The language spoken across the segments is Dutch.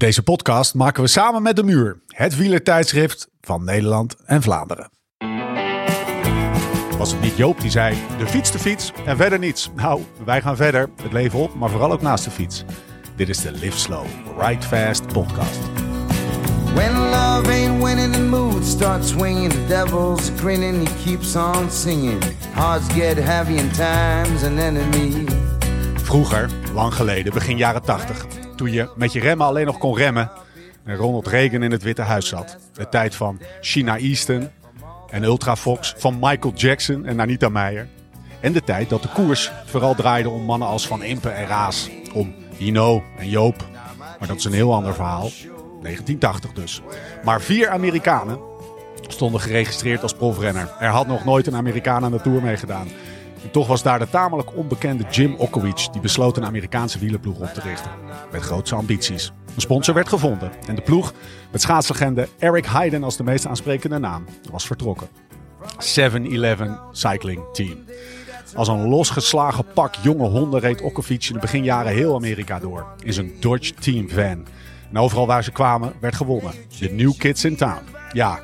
Deze podcast maken we samen met De Muur, het wielertijdschrift van Nederland en Vlaanderen. Was het niet Joop die zei, de fiets de fiets en verder niets? Nou, wij gaan verder, het leven op, maar vooral ook naast de fiets. Dit is de Live Slow, Ride Fast podcast. When love ain't winning, the mood starts swinging. The devil's grinning, he keeps on singing. Hearts get heavy in time's an enemy. Vroeger, lang geleden, begin jaren 80, toen je met je remmen alleen nog kon remmen en Ronald Reagan in het Witte Huis zat. De tijd van China Easton en Ultra Fox, van Michael Jackson en Anita Meijer. En de tijd dat de koers vooral draaide om mannen als Van Impe en Raas, om Hino en Joop. Maar dat is een heel ander verhaal. 1980 dus. Maar vier Amerikanen stonden geregistreerd als profrenner. Er had nog nooit een Amerikaan aan de Tour meegedaan. En toch was daar de tamelijk onbekende Jim Okowicz die besloot een Amerikaanse wielerploeg op te richten. Met grootse ambities. Een sponsor werd gevonden en de ploeg, met schaatslegende Eric Heiden als de meest aansprekende naam, was vertrokken. 7-Eleven Cycling Team. Als een losgeslagen pak jonge honden reed Okowicz in de beginjaren heel Amerika door. In zijn Dodge Team van. En overal waar ze kwamen werd gewonnen. De New Kids in Town. Ja,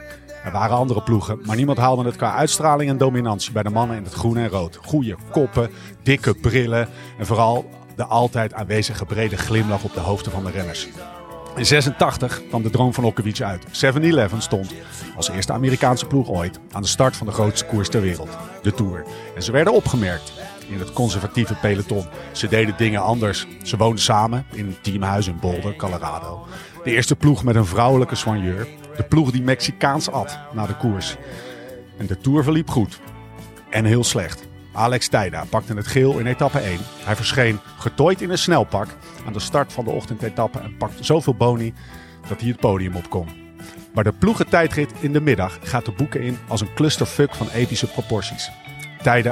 er waren andere ploegen, maar niemand haalde het qua uitstraling en dominantie bij de mannen in het groen en rood. Goede koppen, dikke brillen en vooral de altijd aanwezige brede glimlach op de hoofden van de renners. In 86 kwam de droom van Okowicz uit. 7-Eleven stond als eerste Amerikaanse ploeg ooit aan de start van de grootste koers ter wereld, de Tour. En ze werden opgemerkt in het conservatieve peloton. Ze deden dingen anders. Ze woonden samen in een teamhuis in Boulder, Colorado. De eerste ploeg met een vrouwelijke soigneur. De ploeg die Mexicaans at na de koers. En de Tour verliep goed. En heel slecht. Alex Tijda pakte het geel in etappe 1. Hij verscheen getooid in een snelpak aan de start van de ochtendetappe en pakte zoveel boni dat hij het podium op kon. Maar de ploegentijdrit in de middag gaat de boeken in als een clusterfuck van epische proporties.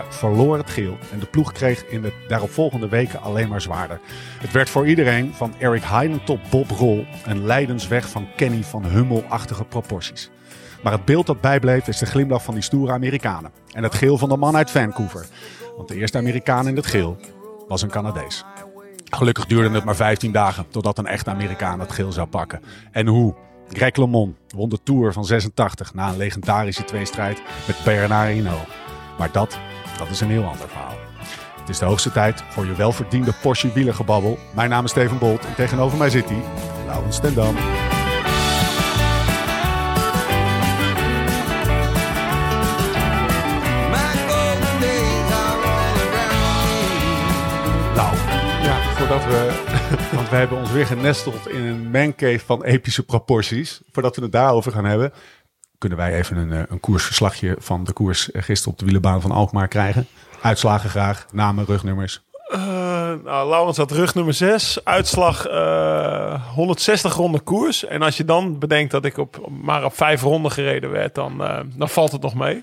Verloor het geel en de ploeg kreeg in de daaropvolgende weken alleen maar zwaarder. Het werd voor iedereen van Eric Heiden tot Bob Rol een lijdensweg van Kenny van Hummel-achtige proporties. Maar het beeld dat bijbleef is de glimlach van die stoere Amerikanen. En het geel van de man uit Vancouver. Want de eerste Amerikaan in het geel was een Canadees. Gelukkig duurde het maar 15 dagen totdat een echte Amerikaan het geel zou pakken. En hoe? Greg LeMond won de Tour van 86 na een legendarische tweestrijd met Bernard Hinault. Maar dat, dat is een heel ander verhaal. Het is de hoogste tijd voor je welverdiende Porsche wielergebabbel. Mijn naam is Steven Bolt en tegenover mij zit hij, Laurens ten Dam. My golden days are all around me. Nou, ja, voordat we. Want we hebben ons weer genesteld in een mancave van epische proporties. Voordat we het daarover gaan hebben. Kunnen wij even een, eh, een koersverslagje van de koers eh, gisteren op de wielenbaan van Alkmaar krijgen? Uitslagen graag, namen, rugnummers. Eh, nou, Laurens had rug nummer 6. Uitslag eh, 160 ronden koers. En als je dan bedenkt dat ik op, maar op vijf ronden gereden werd, dan, dan valt het nog mee.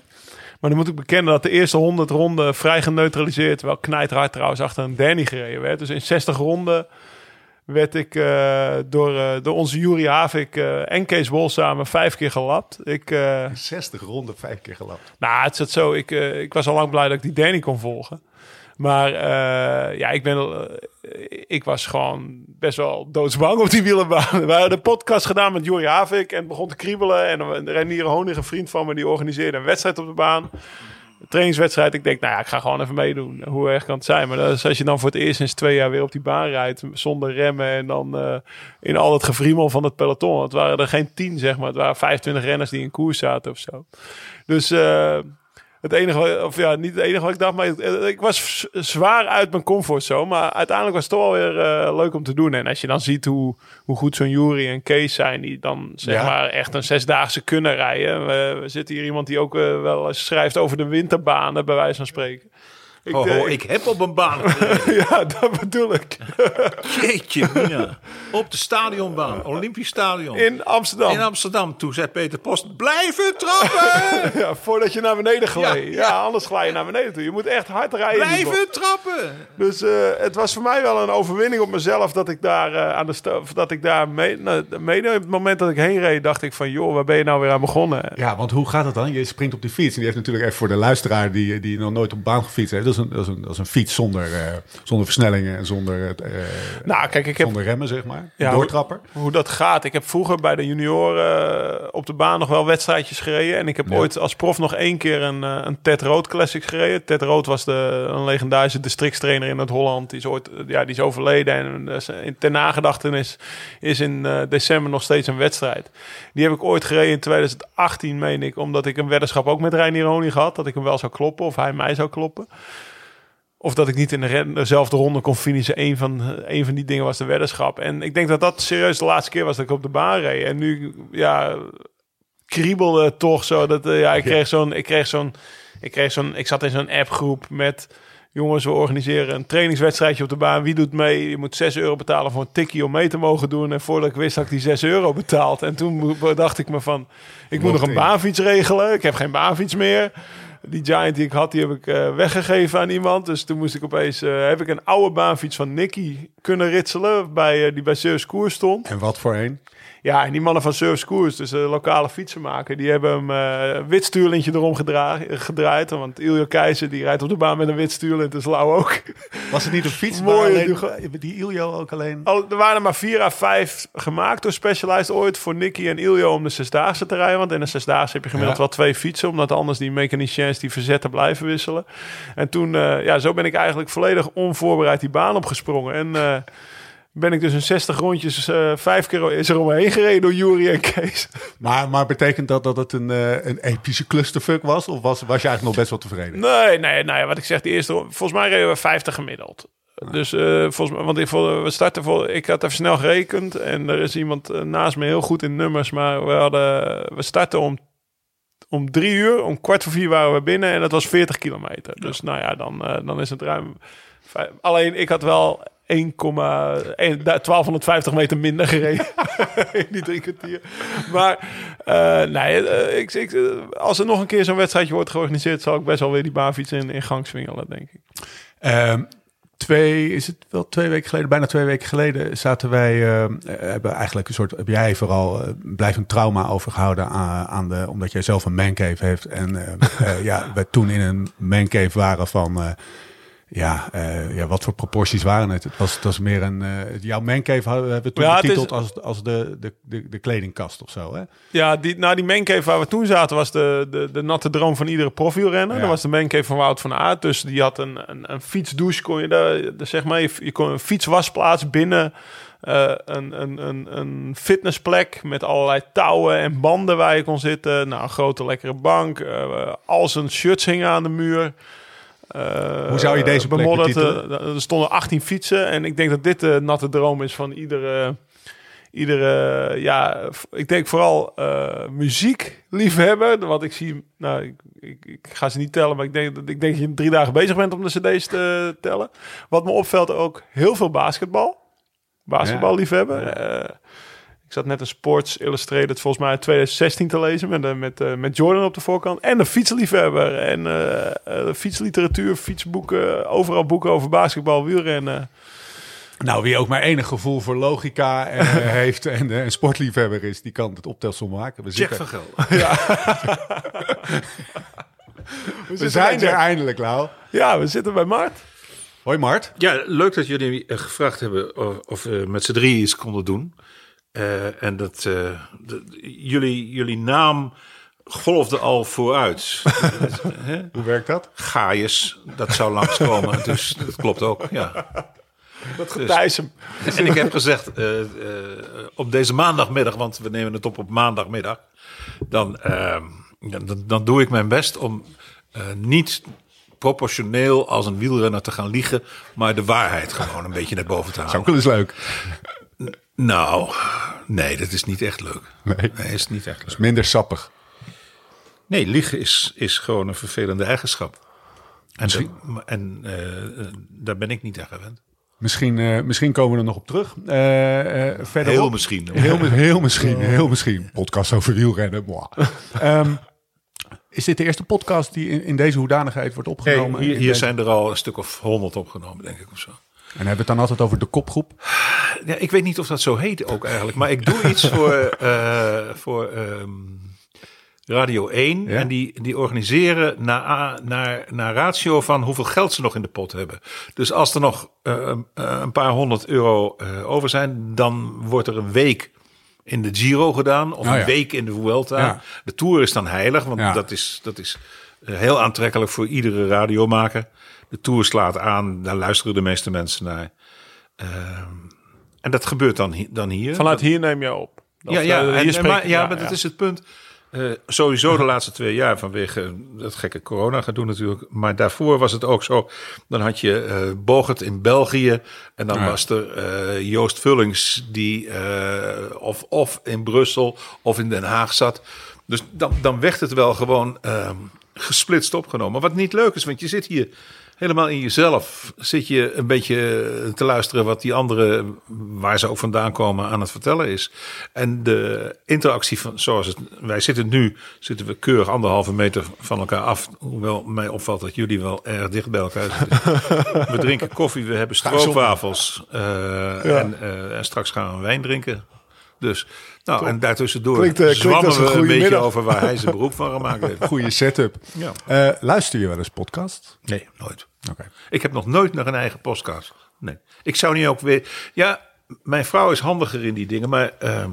Maar dan moet ik bekennen dat de eerste 100 ronden vrij geneutraliseerd, terwijl knijthard trouwens achter een Danny gereden werd. Dus in 60 ronden werd ik eh, door, eh, door onze Jury Havik eh, en Kees Bol samen vijf keer gelapt. Ik, eh, 60 ronden, vijf keer gelapt. nou, het zat zo. Ik, ik was al lang blij dat ik die Danny kon volgen. Maar ja, ik ben. ik was gewoon best wel doodsbang op die wielenbaan. We hadden de podcast gedaan met Jorie Havik en begon te kriebelen. En Renier Honig, een vriend van me, die organiseerde een wedstrijd op de baan. Trainingswedstrijd. Ik denk, nou ja, ik ga gewoon even meedoen. Hoe erg kan het zijn? Maar dat is als je dan voor het eerst sinds twee jaar weer op die baan rijdt. Zonder remmen. En dan eh, in al het gevriemel van het peloton. Het waren er geen tien, zeg maar. Het waren 25 renners die in koers zaten of zo. Dus eh, het enige, of ja, niet het enige wat ik dacht, maar ik, ik was zwaar uit mijn comfortzone. Maar uiteindelijk was het toch wel weer eh, leuk om te doen. En als je dan ziet hoe, hoe goed zo'n Jury en Kees zijn, die dan zeg Ja. maar echt een zesdaagse kunnen rijden. We, we zitten hier iemand die ook eh, wel eens schrijft over de winterbanen, bij wijze van spreken. Ik, Ho, ho, eh, Oh, ik heb op een baan ja, dat bedoel ik. Jeetje, mina. Op de stadionbaan, Olympisch Stadion. In Amsterdam. In Amsterdam. Toen zei Peter Post, blijven trappen! ja, voordat je naar beneden gleed. Ja, Ja, ja. anders glij je naar beneden toe. Je moet echt hard rijden. blijven trappen! Dus eh, het was voor mij wel een overwinning op mezelf dat ik daar eh, aan de dat ik daar mee, nou, op het moment dat ik heen reed, dacht ik van joh, waar ben je nou weer aan begonnen? Ja, want hoe gaat het dan? Je springt op die fiets. En die heeft natuurlijk even voor de luisteraar die, die nog nooit op baan gefietst heeft. Dat is een, dat is een, dat is een fiets zonder, eh, zonder versnellingen en zonder, eh, Nou, kijk, ik heb zonder remmen, zeg maar. Ja, doortrapper. hoe dat gaat. Ik heb vroeger bij de junioren eh, op de baan nog wel wedstrijdjes gereden. En ik heb Ja. ooit als prof nog één keer een, een Ted Rood Classics gereden. Ted Rood was de, een legendarische districtstrainer in het Holland. Die is ooit ja, die is overleden. En ter nagedachtenis is in december nog steeds een wedstrijd. Die heb ik ooit gereden in 2018, meen ik. Omdat ik een weddenschap ook met Reinier Honing had. Dat ik hem wel zou kloppen of hij mij zou kloppen. Of dat ik niet in de dezelfde ronde kon finishen. Een van, een van die dingen was de weddenschap. En ik denk dat dat serieus de laatste keer was dat ik op de baan reed. En nu, ja, kriebelde toch zo. Dat, eh, ja, ik kreeg zo'n... Ik kreeg zo'n... Ik kreeg zo'n... Ik zat in zo'n appgroep met... Jongens, we organiseren een trainingswedstrijdje op de baan. Wie doet mee? Je moet 6 euro betalen voor een tikkie om mee te mogen doen. En voordat ik wist, had ik die 6 euro betaald. En toen dacht ik me van... Ik moet nog een baanfiets regelen. Ik heb geen baanfiets meer. Die Giant die ik had, die heb ik eh, weggegeven aan iemand. Dus toen moest ik opeens... eh, heb ik een oude baanfiets van Nicky kunnen ritselen. Bij, eh, die bij Surfs Koers stond. En wat voor een? Ja, en die mannen van Surfs Koers, dus de lokale fietsenmaker... die hebben hem eh, een wit stuurlintje erom gedra- gedraaid. Want Ilja Keizer die rijdt op de baan met een wit stuurlint. Dus Lau ook. Was het niet een fiets? Maar alleen, die Iljo ook alleen? Al, er waren er maar vier à vijf gemaakt door Specialized ooit voor Nicky en Iljo om de zesdaagse te rijden. Want in de zesdaagse heb je gemiddeld Ja. wel twee fietsen, omdat anders die mechaniciens die verzetten blijven wisselen. En toen, eh, ja, zo ben ik eigenlijk volledig onvoorbereid die baan opgesprongen. En eh, ben ik dus in 60 rondjes eh, vijf keer is er omheen gereden door Jury en Kees. Maar, maar betekent dat dat het een, eh, een epische clusterfuck was? Of was, was je eigenlijk nog best wel tevreden? Nee, nee, nee, wat ik zeg, de eerste, volgens mij reden we 50 gemiddeld. Dus eh, volgens mij, want ik, we starten vol, ik had even snel gerekend en er is iemand naast me heel goed in nummers, maar we hadden, we starten om, om drie uur, om kwart voor vier waren we binnen en dat was 40 kilometer. Dus nou ja, dan, dan is het ruim. Alleen ik had wel 1,1 1250 meter minder gereden in die drie kwartier. Maar eh, nee, eh, ik, ik, eh, als er nog een keer zo'n wedstrijdje wordt georganiseerd, zal ik best wel weer die baanfiets in, in gang swingelen, denk ik. Ehm, twee, is het wel twee weken geleden, bijna twee weken geleden, zaten wij, hebben eigenlijk een soort, heb jij vooral, blijft een trauma overgehouden aan, aan de, omdat jij zelf een mancave heeft. En ja, we toen in een mancave waren van, ja, eh, ja, wat voor proporties waren het? Het was, het was meer een, eh, jouw mancave hadden we toen Ja, het is- betiteld als, als de, de, de, de kledingkast of zo, hè? Ja, die, nou, die mancave waar we toen zaten was de, de, de natte droom van iedere profielrenner. Ja. Dat was de mancave van Wout van Aert. Dus die had een, een, een fietsdouche, kon je daar, zeg maar, je, je kon een fietswasplaats binnen eh, een, een, een, een fitnessplek met allerlei touwen en banden waar je kon zitten. Nou, een grote lekkere bank. eh al zijn shirts hingen aan de muur. Eh, Hoe zou je deze plek bemodderd, eh, er stonden 18 fietsen. En ik denk dat dit de natte droom is van iedere iedere, ja, ik denk vooral eh muziekliefhebber. Want ik zie, nou, ik, ik, ik ga ze niet tellen, maar ik denk, dat ik denk dat je drie dagen bezig bent om de cd's te tellen. Wat me opvalt ook heel veel basketbal. Basketballiefhebber. Eh, ik zat net een Sports Illustrated volgens mij uit 2016 te lezen met, eh, met, eh, met Jordan op de voorkant. En een fietsliefhebber. En eh, eh, fietsliteratuur, fietsboeken, overal boeken over basketbal, wielrennen. Nou, wie ook maar enig gevoel voor logica eh, heeft en een sportliefhebber is, die kan het optelsom maken. We, Jack zitten, van Gel. we zijn er eindelijk, Lau. Ja, we zitten bij Mart. Hoi Mart. Ja, leuk dat jullie gevraagd hebben of, met z'n drieën iets konden doen. Eh, en dat eh, de- jullie, jullie naam golfde al vooruit. Hoe werkt dat? Gaius, dat zou langskomen. dus dat klopt ook, ja. Dat hem. En ik heb gezegd, eh, op deze maandagmiddag, want we nemen het op op maandagmiddag, dan, dan, dan doe ik mijn best om niet proportioneel als een wielrenner te gaan liegen, maar de waarheid gewoon een beetje naar boven te Is halen. ook wel eens leuk. Nou, nee, dat is niet echt leuk. Nee. Nee, is niet echt leuk. Minder sappig. Nee, liegen is, is gewoon een vervelende eigenschap. En, en eh, eh, daar ben ik niet aan gewend. Misschien, eh, misschien komen we er nog op terug. Verder Heel misschien. Heel, heel misschien, heel misschien. Podcast over wielrennen. Ehm, is dit de eerste podcast die in, in deze hoedanigheid wordt opgenomen? hier, hier zijn er al een stuk of honderd opgenomen, denk ik of zo. En hebben we het dan altijd over de kopgroep? Ja, ik weet niet of dat zo heet ook eigenlijk. Maar ik doe iets voor, eh, voor ehm, Radio 1. Ja. En die, die organiseren naar, naar, naar ratio van hoeveel geld ze nog in de pot hebben. Dus als er nog eh, eh, een paar honderd euro over zijn, dan wordt er een week in de Giro gedaan. Of Oh ja. een week in de Vuelta. Ja. De Tour is dan heilig, want dat is, dat is heel aantrekkelijk voor iedere radiomaker. De Tour slaat aan, daar luisteren de meeste mensen naar. Ehm, en dat gebeurt dan, dan hier. Vanuit hier neem je op. Ja, Of, ja, eh, en- maar, ja, maar dat is het punt. Eh, sowieso de laatste twee jaar vanwege dat gekke corona gaat doen natuurlijk. Maar daarvoor was het ook zo. Dan had je eh Bogert in België. En dan Ja. was er Joost Vullings die of, of in Brussel of in Den Haag zat. Dus dan, dan werd het wel gewoon ehm, gesplitst opgenomen. Wat niet leuk is, want je zit hier helemaal in jezelf. Zit je een beetje te luisteren wat die anderen, waar ze ook vandaan komen, aan het vertellen is. En de interactie van, zoals het, wij zitten nu, zitten we keurig anderhalve meter van elkaar af. Hoewel mij opvalt dat jullie wel erg dicht bij elkaar zitten. we drinken koffie, we hebben stroopwafels. eh, en, eh, en straks gaan we wijn drinken. Dus, nou, en daartussendoor Klinkt, eh, klinkt als een we een goede beetje middag. over waar hij zijn beroep van gemaakt heeft. Goede setup. Ja. Eh, luister je wel eens podcast? Nee, nooit. Oké. Ik heb nog nooit naar een eigen podcast. Nee. Ik zou niet ook weer. Ja, mijn vrouw is handiger in die dingen, maar. ehm,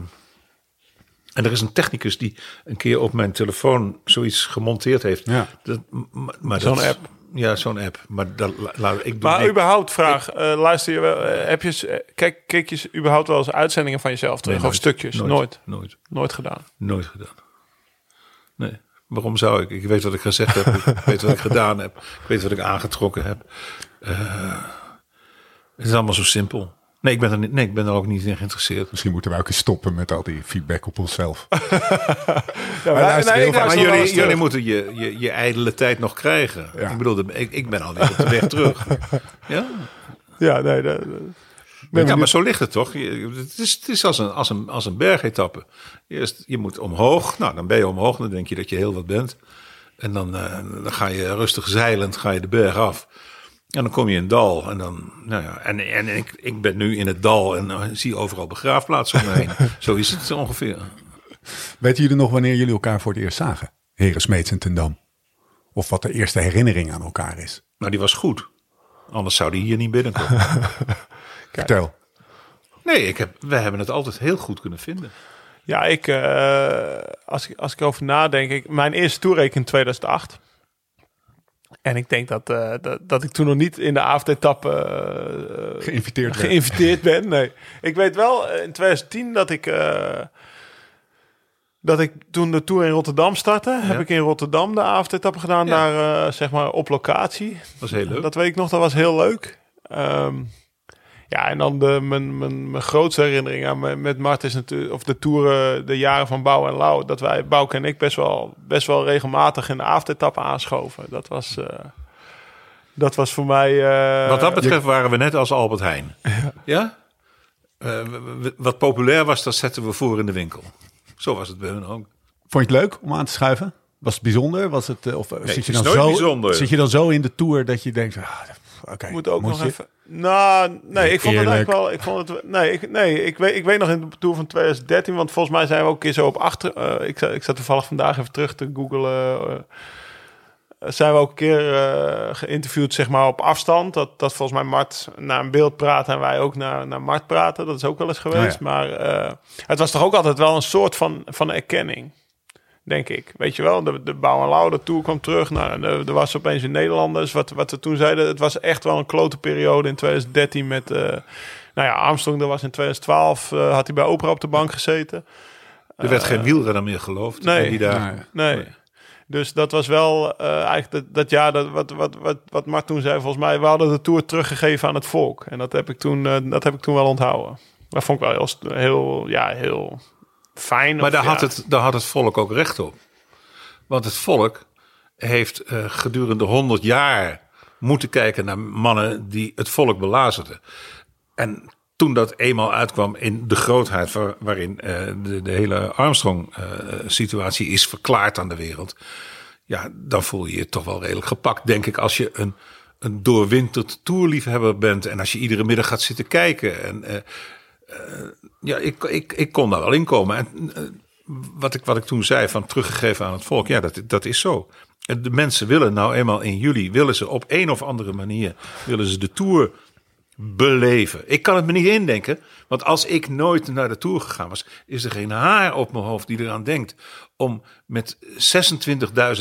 en er is een technicus die een keer op mijn telefoon zoiets gemonteerd heeft. Ja. Dat, maar, maar Zo'n app. Ja, zo'n app. Maar dat, la- laat, ik doe Maar niks. überhaupt vraag, eh, luister je wel, eh, heb je, eh, kijk, kijk je überhaupt wel eens uitzendingen van jezelf terug Nee, of stukjes? Nooit. nooit. Nooit. Nooit gedaan. Nooit gedaan. Nee. Waarom zou ik? Ik weet wat ik gezegd heb. Ik weet wat ik gedaan heb. Ik weet wat ik aangetrokken heb. Het is allemaal zo simpel. Nee, ik ben er, niet, nee, ik ben er ook niet in geïnteresseerd. Misschien moeten we ook eens stoppen met al die feedback op onszelf. Ja, nee. Maar jullie, jullie moeten je, je, je ijdele tijd nog krijgen. Ja. Ik bedoel, ik, ik ben alweer op de weg terug. Ja? Ja, nee, dat- ja, maar zo ligt het toch? Je- Het is, het is als een, als een, als een bergetappe. Eerst, je moet omhoog. Nou, dan ben je omhoog. Dan denk je dat je heel wat bent. En dan, eh, dan ga je rustig zeilend ga je de berg af. En dan kom je in het dal. En, dan, nou ja, en, en ik, ik ben nu in het dal en eh, zie overal begraafplaatsen om me heen. Zo is het ongeveer. Weten jullie nog wanneer jullie elkaar voor het eerst zagen? Heren Smeets en Tendam. Of wat de eerste herinnering aan elkaar is? Nou, die was goed. Anders zou die hier niet binnenkomen. Vertel. Nee, ik heb, we hebben het altijd heel goed kunnen vinden. Ja, ik, eh, als, ik, als ik erover nadenk, ik, mijn eerste toerreek in 2008. En ik denk dat, eh, dat, dat ik toen nog niet in de avondetappe eh, Geïnviteerd geïnviteerd ben. Nee. Ik weet wel eh, in 2010 dat ik, dat ik toen de tour in Rotterdam startte. Heb ik in Rotterdam de avondetappe gedaan, Ja. daar zeg maar op locatie. Dat was heel leuk. Dat weet ik nog, dat was heel leuk. Ehm, ja, en dan de, mijn, mijn, mijn grootste herinnering aan me- met Mart is natuurlijk, of de toeren, de jaren van Bouw en Lauw, dat wij, Bouke en ik, best wel, best wel regelmatig in de avondetappe aanschoven. Dat was, eh, dat was voor mij. eh, Wat dat betreft waren we net als Albert Heijn. Ja? Eh, wat populair was, dat zetten we voor in de winkel. Zo was het bij hun ook. Vond je het leuk om aan te schuiven? Was het bijzonder? Was het, of zit, het je is dan nooit zo, bijzonder. zit je dan zo in de tour dat je denkt, ah, oké, moet ook nog je? even. Nou, nee, ik vond het eigenlijk wel. Ik vond het. Nee, ik, nee ik, weet, ik weet nog in de tour van 2013, want volgens mij zijn we ook een keer zo op achter. eh, ik, zat- ik zat toevallig vandaag even terug te googlen. eh, zijn we ook een keer eh, geïnterviewd, zeg maar op afstand. Dat, dat volgens mij Mart naar een beeld praat en wij ook naar, naar Mart praten. Dat is ook wel eens geweest. Oh Maar eh, het was toch ook altijd wel een soort van, van erkenning. Denk ik. Weet je wel, de, de Bouw en Lauw, de Tour kwam terug. Nou, en er was opeens in Nederlanders. Wat, wat we toen zeiden, het was echt wel een klote periode in 2013 met... eh, nou ja, Armstrong, dat was in 2012, eh, had hij bij Opera op de bank gezeten. Er werd geen wielrenner meer geloofd. nee. in die dagen. Nee. Nee. Dus dat was wel eh, eigenlijk dat, dat jaar dat, wat, wat, wat, wat Mart toen zei. Volgens mij, we hadden de Tour teruggegeven aan het volk. En dat heb ik toen, eh, dat heb ik toen wel onthouden. Dat vond ik wel heel, heel, ja, heel fijn. Maar of, daar, ja. had het, daar had het volk ook recht op. Want het volk heeft eh, gedurende 100 jaar moeten kijken naar mannen die het volk belazerden. En toen dat eenmaal uitkwam in de grootheid waar- waarin eh, de, de hele Armstrong-situatie is verklaard aan de wereld. Ja, dan voel je je toch wel redelijk gepakt, denk ik, als je een, een doorwinterd toerliefhebber bent. En als je iedere middag gaat zitten kijken. En, eh, eh, ja, ik, ik, ik kon daar wel in komen. En, eh, wat ik, wat ik toen zei van teruggegeven aan het volk, ja, dat, dat is zo. En De mensen willen nou eenmaal in juli, willen ze op een of andere manier, willen ze de Tour beleven. Ik kan het me niet indenken, want als ik nooit naar de Tour gegaan was, is er geen haar op mijn hoofd die eraan denkt om met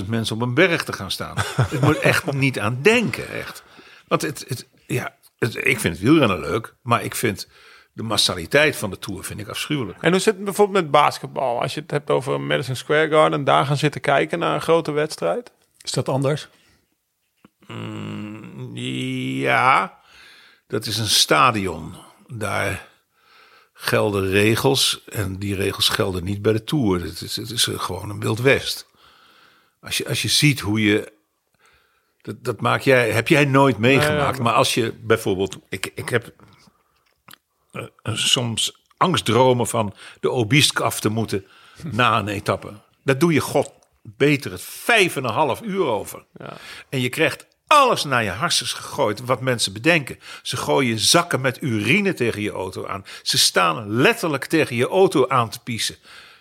26.000 mensen op een berg te gaan staan. ik moet echt niet aan denken, echt. Want het, het ja, het- ik vind het wielrennen leuk, maar ik vind de massaliteit van de Tour vind ik afschuwelijk. En hoe zit het bijvoorbeeld met basketbal? Als je het hebt over Madison Square Garden, daar gaan zitten kijken naar een grote wedstrijd. Is dat anders? Ja, dat is een stadion. Daar gelden regels en die regels gelden niet bij de Tour. Het is, het is gewoon een Wild West. Als je, als je ziet hoe je... Dat, dat maak jij, heb jij nooit meegemaakt. Nee, maar als je bijvoorbeeld... Ik, ik heb soms angstdromen van de obiesk af te moeten na een etappe. Dat doe je god beter het vijf en een half uur over. En je krijgt alles naar je harses gegooid wat mensen bedenken. Ze gooien zakken met urine tegen je auto aan. Ze staan letterlijk tegen je auto aan te piezen.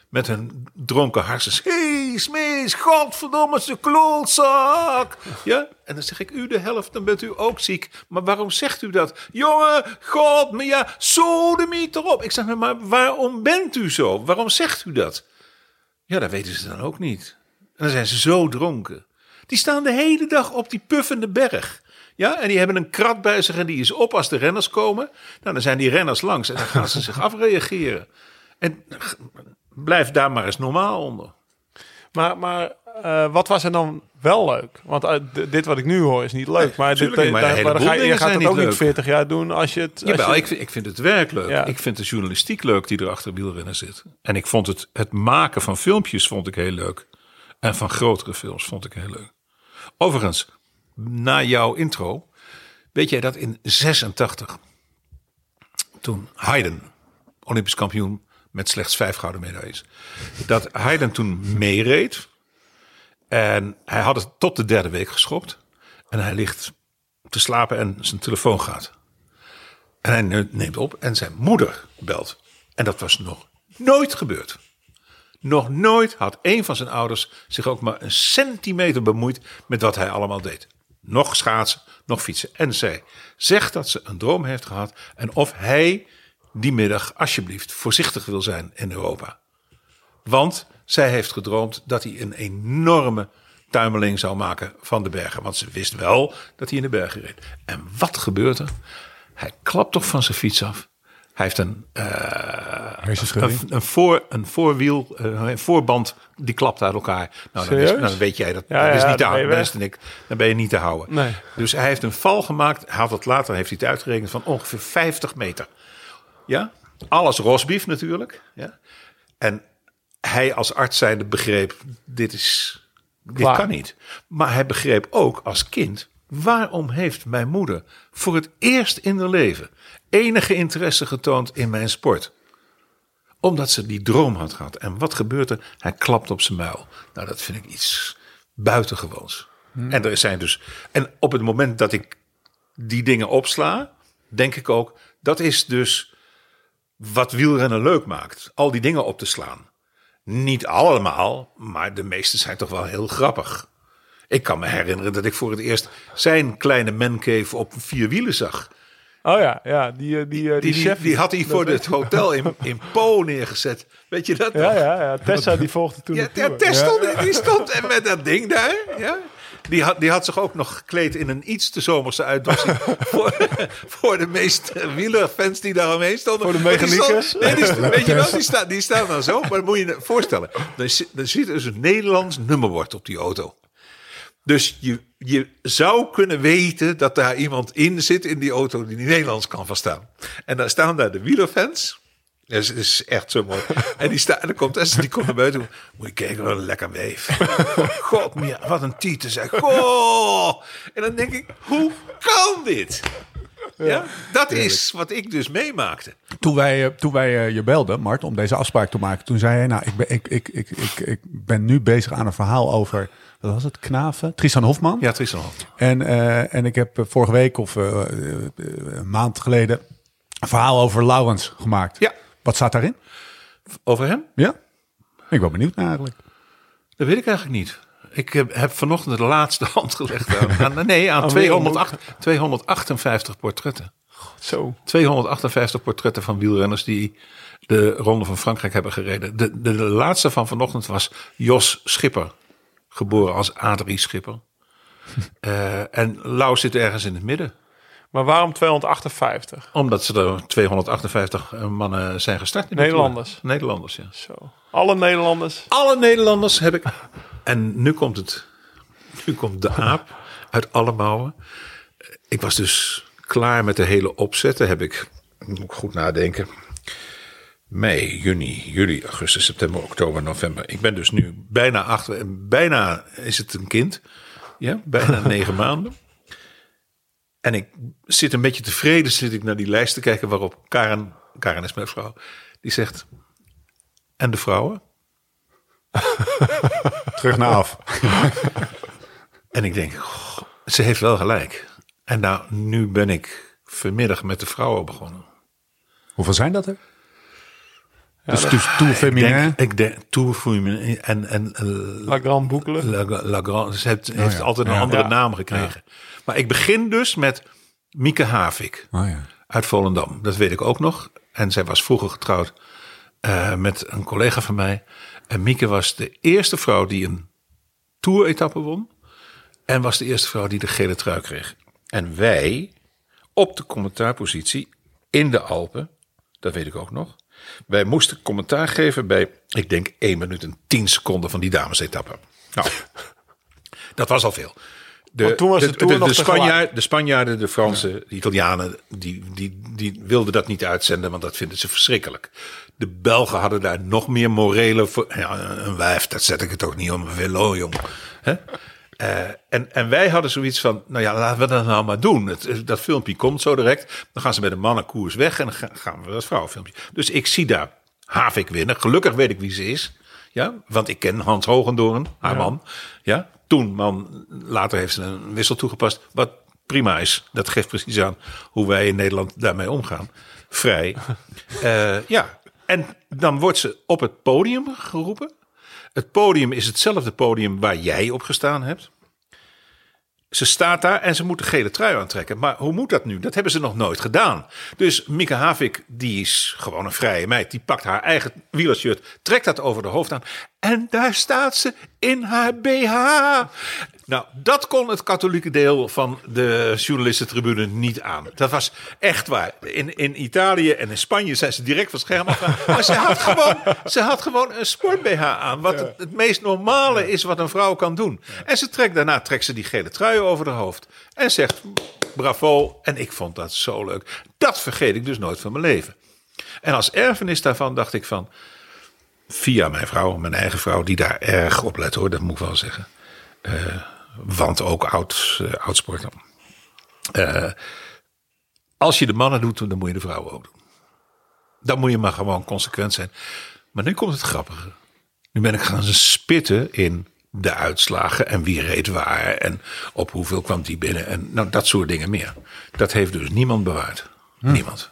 Met hun dronken harses. Hé, hey, Smees, godverdomme, een klootzak. Ja, en dan zeg ik u de helft, dan bent u ook ziek. Maar waarom zegt u dat? Jongen, god, maar ja, sodemiet erop. Ik zeg, maar waarom bent u zo? Waarom zegt u dat? Ja, dat weten ze dan ook niet. En dan zijn ze zo dronken. Die staan de hele dag op die puffende berg. Ja, en die hebben een krat bij zich en die is op als de renners komen. Nou, dan zijn die renners langs en dan gaan ze zich afreageren. En blijf daar maar eens normaal onder. Maar, maar eh, wat was er dan wel leuk? Want eh, dit wat ik nu hoor is niet leuk. maar dit, niet, maar daar- maar ga je, gaat het ook niet niet leuk. 40 jaar doen als je het... Als Jawel, je, ik, vind, ik vind het werk leuk. Ja. Ik vind de journalistiek leuk die er achter wielrennen zit. En ik vond het, het maken van filmpjes vond ik heel leuk. En van grotere films vond ik heel leuk. Overigens, na jouw intro, weet jij dat in 86, toen Haydn, Olympisch kampioen met slechts vijf gouden medailles, dat Haydn toen meereed. En hij had het tot de derde week geschopt. En hij ligt te slapen en zijn telefoon gaat. En hij ne- neemt op en zijn moeder belt. En dat was nog nooit gebeurd. Nog nooit had een van zijn ouders zich ook maar een centimeter bemoeid met wat hij allemaal deed. Nog schaatsen, nog fietsen. En zij zegt dat ze een droom heeft gehad en of hij die middag alsjeblieft voorzichtig wil zijn in Europa. Want zij heeft gedroomd dat hij een enorme tuimeling zou maken van de bergen. Want ze wist wel dat hij in de bergen reed. En wat gebeurt er? Hij klapt toch van zijn fiets af. Hij heeft een, Hersenschudding. een, een, voor, een voorwiel, eh, een voorband, die klapt uit elkaar. Nou, dan, is- dan weet jij dat. Ja, dat is ja, niet te dan ben ik, dan ben je niet te houden. Nee. Dus hij heeft een val gemaakt. Hij had het later, heeft hij het uitgerekend, van ongeveer 50 meter. Ja, alles rosbief natuurlijk. Ja. En hij als arts zijnde begreep, dit is, dit kan niet. Maar hij begreep ook als kind, waarom heeft mijn moeder voor het eerst in haar leven enige interesse getoond in mijn sport? Omdat ze die droom had gehad. En wat gebeurt er? Hij klapt op zijn muil. Nou, dat vind ik iets buitengewoons. En er zijn dus. En op het moment dat ik die dingen opsla, denk ik ook, dat is dus wat wielrennen leuk maakt. Al die dingen op te slaan. Niet allemaal, maar de meeste zijn toch wel heel grappig. Ik kan me herinneren dat ik voor het eerst zijn kleine mancave op vier wielen zag. Oh ja, ja die, eh, die, eh, die, Die, die, chef. die had hij voor het hotel in, in Po neergezet. Weet je dat Ja, nog? ja, ja. Tessa die volgde toen Ja, de ja, Tour. Tess stond, die stond en met dat ding daar. Ja. Die, had, die had zich ook nog gekleed in een iets te zomerse uitdossing. voor, voor de meeste wielerfans die daar omheen stonden. Voor de mechaniekers? nee, weet je wel, die, staan, die staan dan zo. Maar moet je je voorstellen. Er, zi- er zit dus een Nederlands nummerbord op die auto. Dus je, je zou kunnen weten dat daar iemand in zit in die auto die Nederlands kan verstaan. En dan staan daar de wielerfans. Dat is, is echt zo mooi. En die staan, en dan komt Tess, die komt naar buiten. Moet je kijken, wat een lekker weef. God, Mia, wat een titel zeg. Goh. En dan denk ik, hoe kan dit? Ja, dat is wat ik dus meemaakte. Toen wij, eh, toen wij eh, je belden, Mart, om deze afspraak te maken, toen zei hij, nou, ik ben, ik, ik, ik, ik, ik ben nu bezig aan een verhaal over, wat was het, Knaven? Tristan Hofman. Ja, Tristan Holt. En, eh, en ik heb vorige week of een maand geleden een verhaal over Laurens gemaakt. Ja. Wat staat daarin? Over hem? Ja? Ik ben benieuwd naar eigenlijk. Dat weet ik eigenlijk niet. Ik heb, heb vanochtend de laatste hand gelegd aan, nee, aan Aan 208, 258 portretten. Zo. 258 portretten van wielrenners die de Ronde van Frankrijk hebben gereden. De, de, de laatste van vanochtend was Jos Schipper. Geboren als Adrie Schipper. Eh, en Lau zit ergens in het midden. Maar waarom 258? Omdat ze er 258 mannen zijn gestart. in de Nederlanders? Nederlanders, ja. Zo. Alle Nederlanders. Alle Nederlanders heb ik. En nu komt het. Nu komt de aap uit alle mouwen. Ik was dus klaar met de hele opzet. Daar heb ik, moet ik goed nadenken. Mei, juni, juli, augustus, september, oktober, november. Ik ben dus nu bijna acht. Bijna is het een kind. Ja, bijna negen maanden. En ik zit een beetje tevreden zit ik naar die lijst te kijken waarop Karen, Karen is mijn vrouw, die zegt. En de vrouwen? Terug naar af. En ik denk, goh, ze heeft wel gelijk. En nou, nu ben ik vanmiddag met de vrouwen begonnen. Hoeveel zijn dat er? Dus dus Tour Ik Féminin. denk, ik denk Tour Féminin en, en eh, La Grande Boucle. La, La Grande. Ze heeft, heeft ja. altijd een Ja. andere Ja. naam gekregen. Maar ik begin dus met Mieke Havik Oh ja. uit Volendam. Dat weet ik ook nog. En zij was vroeger getrouwd eh, met een collega van mij. En Mieke was de eerste vrouw die een Tour-etappe won. En was de eerste vrouw die de gele trui kreeg. En wij op de commentaarpositie in de Alpen, dat weet ik ook nog. Wij moesten commentaar geven bij, ik denk, 1 minuut en 10 seconden van die damesetappe. Nou, dat was al veel. De, toen was de de. Spanjaarden, de Spanjaarden, de Fransen, de Italianen, die, die, die wilden dat niet uitzenden, want dat vinden ze verschrikkelijk. De Belgen hadden daar nog meer morele voor. Ja, een wijf, dat zet ik het ook niet om een velo, jong. Eh, en, en wij hadden zoiets van, nou ja, laten we dat nou maar doen. Het, dat filmpje komt zo direct. Dan gaan ze met een mannenkoers weg en dan ga- gaan we dat vrouwenfilmpje. Dus ik zie daar Havik winnen. Gelukkig weet ik wie ze is. Ja, want ik ken Hans Hogendoorn, haar man. Ja, toen man, later heeft ze een wissel toegepast. Wat prima is. Dat geeft precies aan hoe wij in Nederland daarmee omgaan. Vrij. Eh, ja, en dan wordt ze op het podium geroepen. Het podium is hetzelfde podium waar jij op gestaan hebt. Ze staat daar en ze moet de gele trui aantrekken. Maar hoe moet dat nu? Dat hebben ze nog nooit gedaan. Dus Mieke Havik, die is gewoon een vrije meid. Die pakt haar eigen wielershirt, trekt dat over de hoofd aan. En daar staat ze in haar BH. Nou, dat kon het katholieke deel van de journalistentribune niet aan. Dat was echt waar. In, in Italië en in Spanje zijn ze direct van scherm. Maar ze had gewoon, ze had gewoon een sport-BH aan. Wat het, het meest normale is wat een vrouw kan doen. En ze trekt, daarna trekt ze die gele trui over haar hoofd. En zegt bravo. En ik vond dat zo leuk. Dat vergeet ik dus nooit van mijn leven. En als erfenis daarvan dacht ik van... Via mijn vrouw, mijn eigen vrouw, die daar erg op let hoor, dat moet ik wel zeggen. Eh, want ook oud, oudsporter. Eh, als je de mannen doet, dan moet je de vrouwen ook doen. Dan moet je maar gewoon consequent zijn. Maar nu komt het grappige. Nu ben ik gaan spitten in de uitslagen en wie reed waar en op hoeveel kwam die binnen en nou dat soort dingen meer. Dat heeft dus niemand bewaard. Niemand.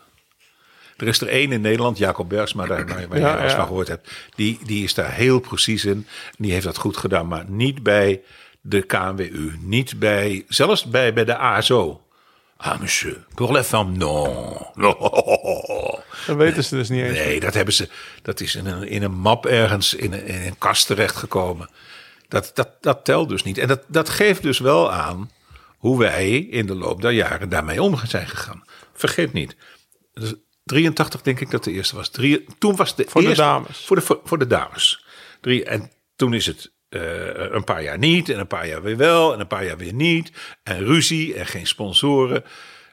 Er is er één in Nederland, Jacob Bergsma, daar, waar, waar je Ja, ja. van gehoord hebt. Die, die is daar heel precies in. Die heeft dat goed gedaan, maar niet bij de KNWU. Niet bij, zelfs bij, bij de ASO. Ah, monsieur, pour les femmes, non. non. Dat weten ze dus niet eens. Nee, dat hebben ze. Dat is in een, in een map ergens in een, in een kast terechtgekomen. Dat, dat, dat telt dus niet. En dat, dat geeft dus wel aan hoe wij in de loop der jaren daarmee om zijn gegaan. Vergeet niet. Dus 83 denk ik dat de eerste was. Drie, toen was de Voor de eerste, dames. Voor de, voor, voor de dames. Drie, en toen is het eh, een paar jaar niet. En een paar jaar weer wel. En een paar jaar weer niet. En ruzie en geen sponsoren.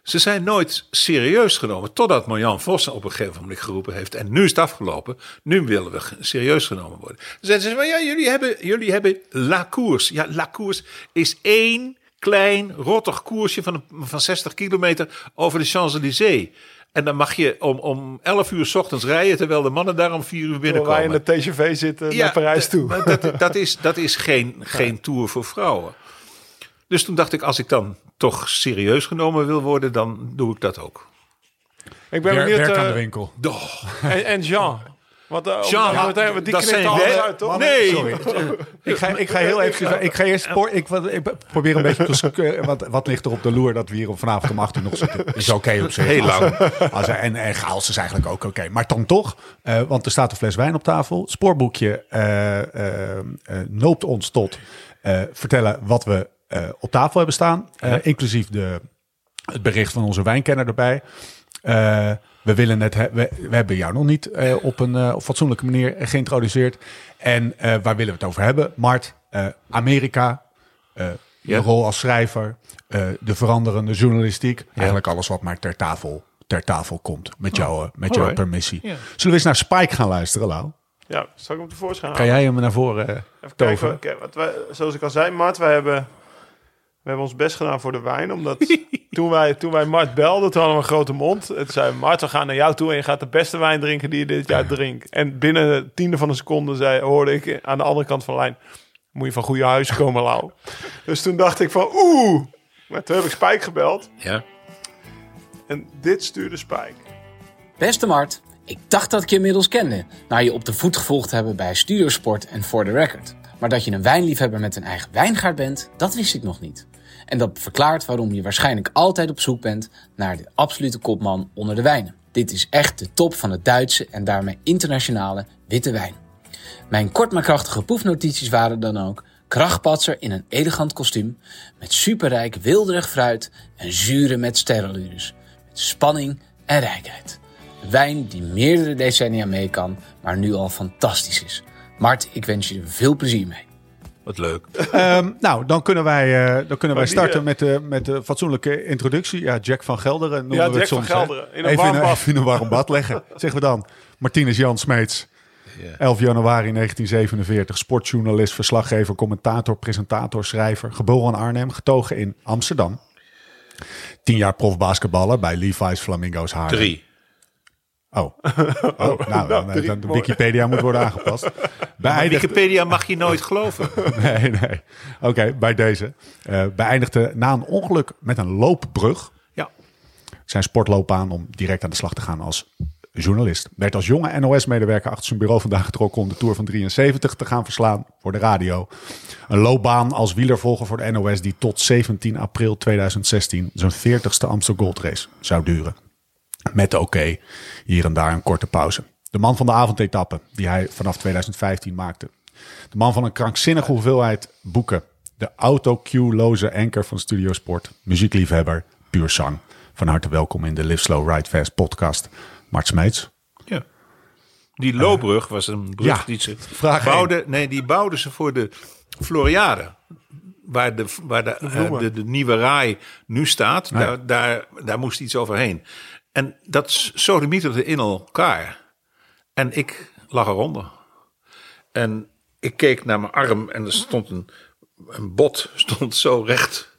Ze zijn nooit serieus genomen. Totdat Marjan Vos op een gegeven moment geroepen heeft. En nu is het afgelopen. Nu willen we serieus genomen worden. Dan zeiden ze, maar ja, jullie hebben, jullie hebben La Cours. Ja, La Cours is één klein rottig koersje van, van 60 kilometer over de Champs-Élysées. En dan mag je om, om 11 uur 's ochtends rijden, terwijl de mannen daar om 4 uur Waar binnenkomen. je in de TGV zitten naar Parijs toe. Dat, dat, dat is, dat is geen, geen tour voor vrouwen. Dus toen dacht ik, als ik dan toch serieus genomen wil worden, dan doe ik dat ook. Ik ben Wer- benieuwd. werk aan eh, de winkel. Doch. en, en Jean. Want uh, Jean, want, want die dat zijn wij- uit, toch? Nee. Sorry. ik, ga, ik ga heel even... Ik ga eerst spoor, ik, wat- ik probeer een beetje te... Wat, wat ligt er op de loer dat we hier vanavond om 8 uur nog zitten? Is oké op zich. Heel lang. Als, en, en chaos is eigenlijk ook oké. Maar dan toch, eh, want er staat een fles wijn op tafel. Spoorboekje eh, eh, eh, noopt ons tot eh, vertellen wat we eh, op tafel hebben staan. Eh, Inclusief de, het bericht van onze wijnkenner erbij. We, willen het he- we, we hebben jou nog niet eh, op een op fatsoenlijke manier geïntroduceerd. En eh, waar willen we het over hebben? Mart, eh, Amerika, eh Ja. de rol als schrijver, eh, de veranderende journalistiek. Eigenlijk alles wat maar ter tafel, ter tafel komt met, jou, met jouw permissie. Ja. Zullen we eens naar Spike gaan luisteren, Lau? Ja, zal ik hem tevoorschijn Kan jij hem naar voren eh, Even toveren? kijken. Oké, wat wij, zoals ik al zei, Mart, wij hebben, we hebben ons best gedaan voor de wijn. Omdat toen, wij, toen wij Mart belden, toen hadden we een grote mond. Het zei Mart, we gaan naar jou toe en je gaat de beste wijn drinken die je dit jaar drinkt. En binnen de tiende van een seconde zei, hoorde ik aan de andere kant van de lijn, moet je van goede huis komen, Lau. dus toen dacht ik van, oeh. Maar toen heb ik Spike gebeld Ja. en dit stuurde Spike. Beste Mart, ik dacht dat ik je inmiddels kende, na je op de voet gevolgd te hebben bij Studiosport en For The Record. Maar dat je een wijnliefhebber met een eigen wijngaard bent, dat wist ik nog niet. En dat verklaart waarom je waarschijnlijk altijd op zoek bent naar de absolute kopman onder de wijnen. Dit is echt de top van het Duitse en daarmee internationale witte wijn. Mijn kort maar krachtige proefnotities waren dan ook krachtpatser in een elegant kostuum, met superrijk wilderig fruit en zuren met sterrenlures, met spanning en rijkheid. Wijn die meerdere decennia mee kan, maar nu al fantastisch is. Mart, ik wens je er veel plezier mee. Wat leuk. Ehm, nou, dan kunnen wij, eh, dan kunnen wij die, starten eh, met de, met de fatsoenlijke introductie. Ja, Jack van Gelderen noemen Ja, we het Jack van soms. hè. Gelderen. In een even, warm bad. even in een warm bad leggen. Zeggen we dan. Martinez Jan Smeets. 11 januari 1947. Sportjournalist, verslaggever, commentator, presentator, schrijver. Geboren in Arnhem, getogen in Amsterdam. Tien jaar profbasketballer bij Levi's Flamingo's Haarlem. Drie. Oh, oh nou, dan, drie. dan de Wikipedia moet worden aangepast. Beëindigd, Wikipedia mag je nooit geloven. Nee, nee. Oké, bij deze. Eh beëindigde na een ongeluk met een loopbrug Ja. zijn sportloopbaan om direct aan de slag te gaan als journalist. Werd als jonge NOS-medewerker achter zijn bureau vandaag getrokken om de Tour van 73 te gaan verslaan voor de radio. Een loopbaan als wielervolger voor de NOS die tot 17 april 2016 zijn 40ste Amstel Gold Race zou duren. Met oké, hier en daar een korte pauze. De man van de avondetappe die hij vanaf 2015 maakte. De man van een krankzinnige hoeveelheid boeken. De autocue-loze anker van Studiosport. Muziekliefhebber, puur zang. Van harte welkom in de Live Slow Ride Fast podcast. Mart Smeets. Ja. Die loopbrug was een brug ja, die ze bouwden. Nee, die bouwden ze voor de Floriade. Waar de, waar de, eh, de, de nieuwe raai nu staat, daar, daar, daar moest iets overheen. En dat sodemieterde in elkaar. En ik lag eronder. En ik keek naar mijn arm en er stond een, een bot stond zo recht.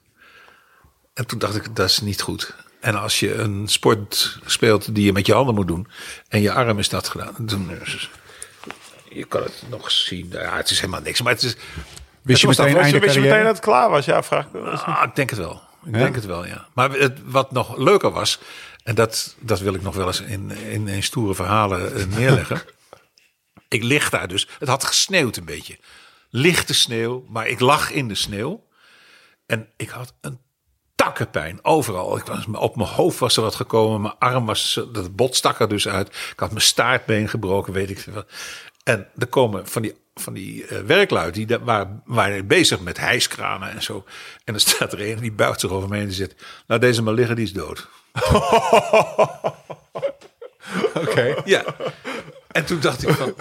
En toen dacht ik, dat is niet goed. En als je een sport speelt die je met je handen moet doen. En je arm is dat gedaan. Dan, je kan het nog zien. Ja, het is helemaal niks. Maar het is... Wist je was dat- meteen Wist je, meteen dat het klaar was? Ja, vraag ik. Ah, ik denk het wel. Ik denk het wel, ja. Maar het, wat nog leuker was, en dat, dat wil ik nog wel eens in, in, stoere verhalen eh, neerleggen. ik lig daar dus. Het had gesneeuwd een beetje. Lichte sneeuw, maar ik lag in de sneeuw. En ik had een takkenpijn overal. Ik was, op mijn hoofd was er wat gekomen. Mijn arm was, dat bot stak er dus uit. Ik had mijn staartbeen gebroken, weet ik veel. En er komen van die, van die uh, werklui, die daar waren, waren bezig met hijskranen en zo. En dan staat er een die buigt zich over me heen en die zegt, nou deze maar liggen, die is dood. Oké. Ja. En toen dacht ik van...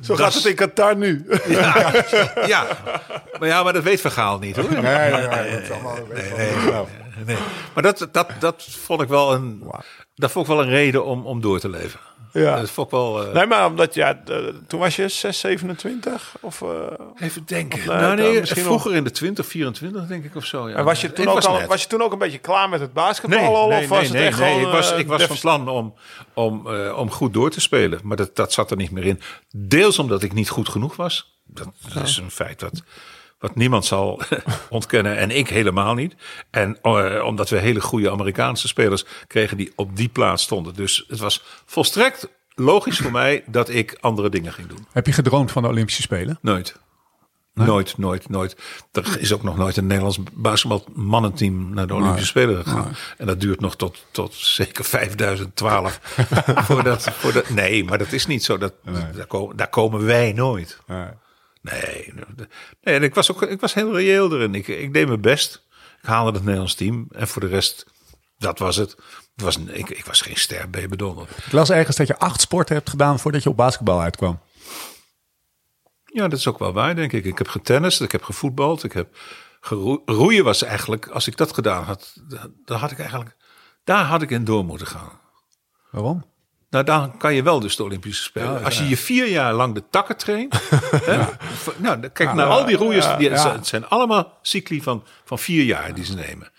Zo gaat het in Qatar nu. Ja, ja. Maar ja, maar dat weet Vergaal niet hoor. Nee, nee, nee. Maar dat, dat, dat vond ik wel een, dat vond ik wel een reden om, om door te leven. Ja. Dat vond ik wel. eh, Nee, maar omdat ja, toen was je 6, 27 of. eh, Even denken. Of, nou, nee, misschien vroeger in de 20, 24 denk ik of zo. Ja. en was je, toen ook al, net. was je toen ook een beetje klaar met het basketbal Nee, al? nee, of was nee, het nee, echt nee. gewoon, ik was, eh, ik was van plan om, om, eh, om goed door te spelen. Maar dat, dat zat er niet meer in. Deels omdat ik niet goed genoeg was. Dat, dat is een feit wat, wat niemand zal ontkennen. En ik helemaal niet. En eh, omdat we hele goede Amerikaanse spelers kregen die op die plaats stonden. Dus het was volstrekt logisch voor mij dat ik andere dingen ging doen. Heb je gedroomd van de Olympische Spelen? Nooit. Nooit, nooit, nooit. Er is ook nog nooit een Nederlands basketbalmannenteam naar de Olympische Spelen gegaan. En dat duurt nog tot, tot zeker 5012. voordat, voordat, nee, maar dat is niet zo. Dat, daar, komen, daar komen wij nooit. Nee, nee en ik, was ook, ik was heel reëel erin. Ik, ik deed mijn best. Ik haalde het Nederlands team. En voor de rest, dat was het. het was, ik, ik was geen ster B bedonder. Ik las ergens dat je acht sporten hebt gedaan voordat je op basketbal uitkwam. Ja, dat is ook wel waar, denk ik. Ik heb getennist, ik heb gevoetbald, ik heb roeien was eigenlijk, als ik dat gedaan had, dan had ik eigenlijk, daar had ik in door moeten gaan. Waarom? Nou, dan kan je wel dus de Olympische Spelen. Als je je vier jaar lang de takken traint. hè, Nou, kijk naar al die roeiers. Die, Het zijn allemaal cycli van, van vier jaar die ze nemen.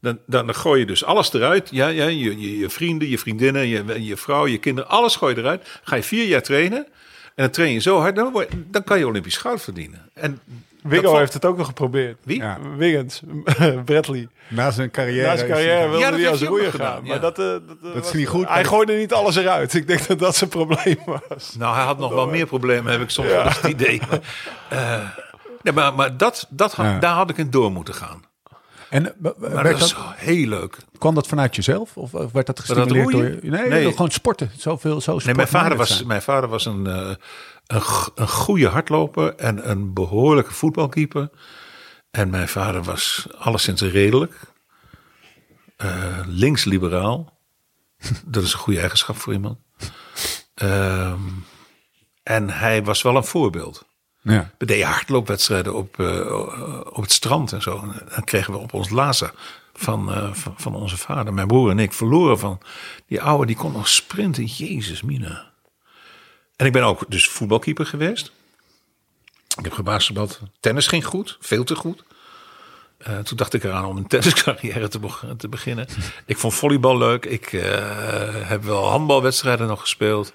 Dan, dan gooi je dus alles eruit. Ja, ja, je, je, je vrienden, je vriendinnen, je, je vrouw, je kinderen. Alles gooi je eruit. Ga je vier jaar trainen. En dan train je zo hard, dan, word, dan kan je Olympisch goud verdienen. En Wiggo heeft het ook nog geprobeerd. Wie? Ja. Wiggins, Bradley. Na zijn carrière. Na zijn carrière wilde Ja, dat hij als roeier gedaan, gaan. ja. Maar dat, eh, dat, Dat is was- niet goed. Hij gooide niet alles eruit. Ik denk dat dat zijn probleem was. Nou, hij had nog wel meer problemen, heb ik soms eens het idee. Maar, eh, nee, maar, maar dat, dat had, Ja. daar had ik in door moeten gaan. En eh, Maar dat dat, is heel leuk. kwam dat vanuit jezelf? Of werd dat gestimuleerd door roeien? je? Nee, Nee. door gewoon sporten. Zoveel, zo Nee, mijn vader was, zijn. mijn vader was een, eh, een, een goede hardloper en een behoorlijke voetbalkeeper. En mijn vader was alleszins redelijk. Eh, Links-liberaal. Dat is een goede eigenschap voor iemand. Ehm, en hij was wel een voorbeeld. Ja. We deden hardloopwedstrijden op, eh, op het strand en zo. En dan kregen we op ons lazen van, eh, van, van onze vader. Mijn broer en ik verloren van die oude, die kon nog sprinten. Jezus, mina. En ik ben ook dus voetbalkeeper geweest. Ik heb gebasketbald. Tennis ging goed, veel te goed. Eh, toen dacht ik eraan om een tenniscarrière te, beg- te beginnen. Ik vond volleybal leuk. Ik eh, heb wel handbalwedstrijden nog gespeeld.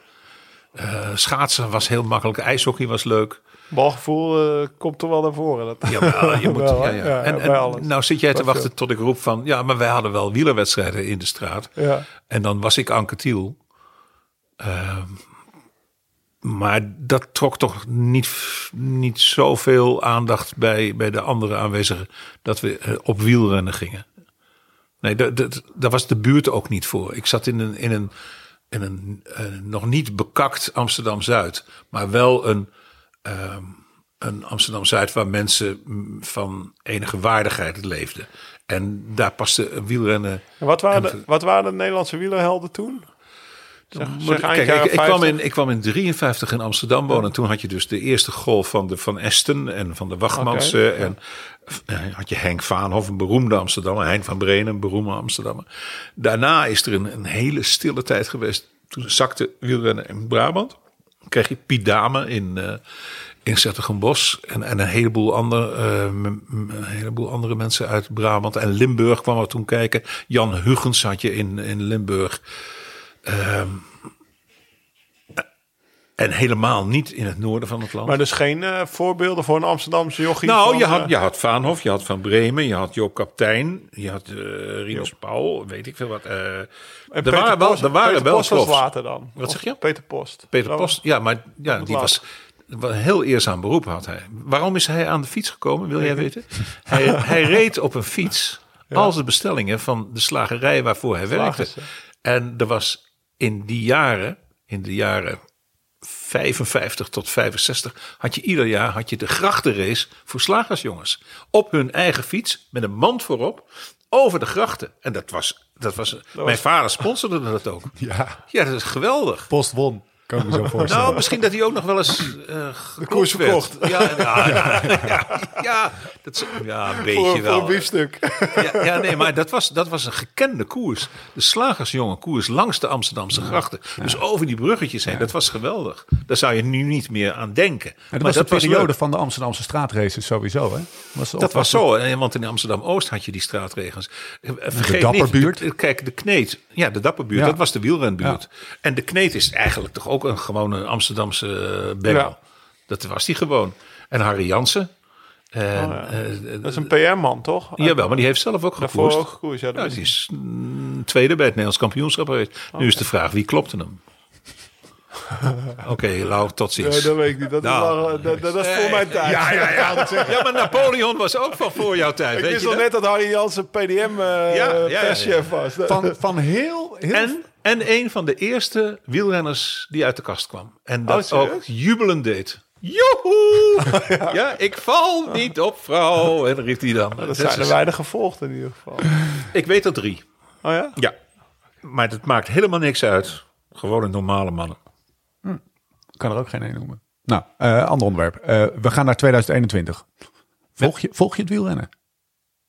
Eh, schaatsen was heel makkelijk. IJshockey was leuk. Balgevoel komt er wel naar voren. Dat, Jawel, je moet, Wel, ja, ja. Ja, En, en nou zit jij te wachten veel. tot ik roep van... Ja, maar wij hadden wel wielerwedstrijden in de straat. ja. En dan was ik Anke Thiel. Maar dat trok toch niet, niet zoveel aandacht bij, bij de andere aanwezigen... dat we eh, op wielrennen gingen. Nee, dat, dat, daar was de buurt ook niet voor. Ik zat in een, in een, in een eh, nog niet bekakt Amsterdam-Zuid. Maar wel een, ehm, een Amsterdam-Zuid waar mensen mm, van enige waardigheid leefden. En daar paste wielrennen... En wat, waren En- de, wat waren de Nederlandse wielerhelden toen? Zeg, Kijk, ik, ik, kwam 50. in, ik kwam in 53 in Amsterdam wonen. En toen had je dus de eerste golf van de Van Esten en van de ja. En eh, had je Henk Vaanhoff, een beroemde Amsterdammer. Hein van Brenen, een beroemde Amsterdammer. Daarna is er een, een hele stille tijd geweest. Toen zakte wielrennen in Brabant. Dan kreeg je Piet Dame in, eh in Zettergenbos. En, en een, heleboel andere, eh, een heleboel andere mensen uit Brabant. En Limburg kwam er toen kijken. Jan Hugens had je in, in Limburg. Ehm, en helemaal niet in het noorden van het land. Maar dus geen eh, voorbeelden voor een Amsterdamse jochie? nou, van, je eh, had, je had Vaanhof, je had Van Bremen, je had Joop Kaptein, je had eh Rinus Paul, weet ik veel wat. eh, en er Peter waren wel, er waren Peter wel Post was profs. later dan. Wat zeg je? Peter Post. Peter Post, ja, maar ja, die was, heel eerzaam beroep had hij. Waarom is hij aan de fiets gekomen, wil jij weten? hij, hij reed op een fiets als de bestellingen van de slagerij waarvoor hij werkte. En er was in die jaren, in de jaren 55 tot 65 had je ieder jaar had je de grachtenrace voor slagersjongens. Op hun eigen fiets met een mand voorop over de grachten. En dat was, dat was, mijn vader sponsorde dat ook. Ja, Ja, dat is geweldig. Post won. Kan ik me zo voorstellen. Nou, misschien dat hij ook nog wel eens uh, de koers verkocht. Ja, ja, ja, ja, ja, dat ja, een beetje voor, wel. voor een biefstuk. Ja, ja, nee, maar dat was, dat was een gekende koers. De slagersjongen koers langs de Amsterdamse grachten. Dus over die bruggetjes heen. Dat was geweldig. Daar zou je nu niet meer aan denken. dat maar was de periode van de Amsterdamse straatraces sowieso, hè? Was Dat was zo, hè, want in Amsterdam-Oost had je die straatregens. Eh, Vergeet Dapperbuurt? Niet, de- kijk, de Kneet. Ja, de Dapperbuurt, dat was de wielrenbuurt. En de Kneet is eigenlijk toch ook een gewone Amsterdamse eh, bengel. Ja. Dat was die gewoon. En Harry Jansen. En, Oh, ja. eh, Dat is een PR-man, toch? Jawel, maar die heeft zelf ook Daarvoor gekoerst. ook gekoerst, ja. die is mm, tweede bij het Nederlands kampioenschap geweest. Nu is de vraag, wie klopte hem? Oké, Lau, tot ziens. Ja, dat weet ik niet. Dat, Nou. is, lang- dat, dat, is voor mijn tijd. Ja, ja, ja. Ja, maar Napoleon was ook van voor jouw tijd. Ik weet wist dat? net dat Harry Jansen PDM uh, Ja, ja, ja, ja. perschef was. Van, van heel, heel En, en een van de eerste wielrenners die uit de kast kwam. En dat serieus? ook jubelend deed. Joehoe! ja. ik val niet op vrouw. En dan riep hij dan. dat zijn er weinig gevolgd in ieder geval. Ik weet er drie. Oh ja? Ja. Maar het maakt helemaal niks uit. Gewoon een normale mannen. kan er ook geen één noemen. Nou, eh, ander onderwerp. Eh, we gaan naar 2021. Volg je, volg je het wielrennen?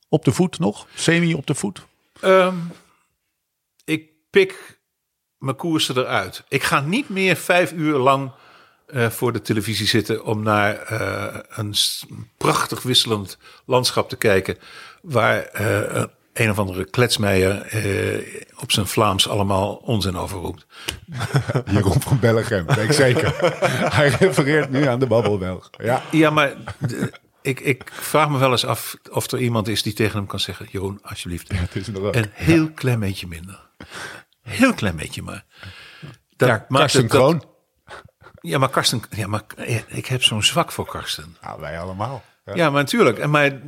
Op de voet nog? Semi op de voet? Ehm, ik pik mijn koersen eruit. Ik ga niet meer vijf uur lang eh, voor de televisie zitten om naar eh, een prachtig wisselend landschap te kijken. Waar eh, een- een of andere kletsmeijer op zijn Vlaams allemaal onzin over roept. Jeroen van Bellegem, weet ik zeker. Hij refereert nu aan de babbelbelg. Ja. Ja, maar ik, ik vraag me wel eens af of er iemand is die tegen hem kan zeggen: Jeroen, alsjeblieft. Het is. Een heel klein beetje minder. Heel klein beetje maar. Dat Ja, Karsten het dat- Kroon. Ja, maar Karsten, ja, maar ik heb zo'n zwak voor Karsten. Nou, wij allemaal. Ja. Ja, maar natuurlijk. En maar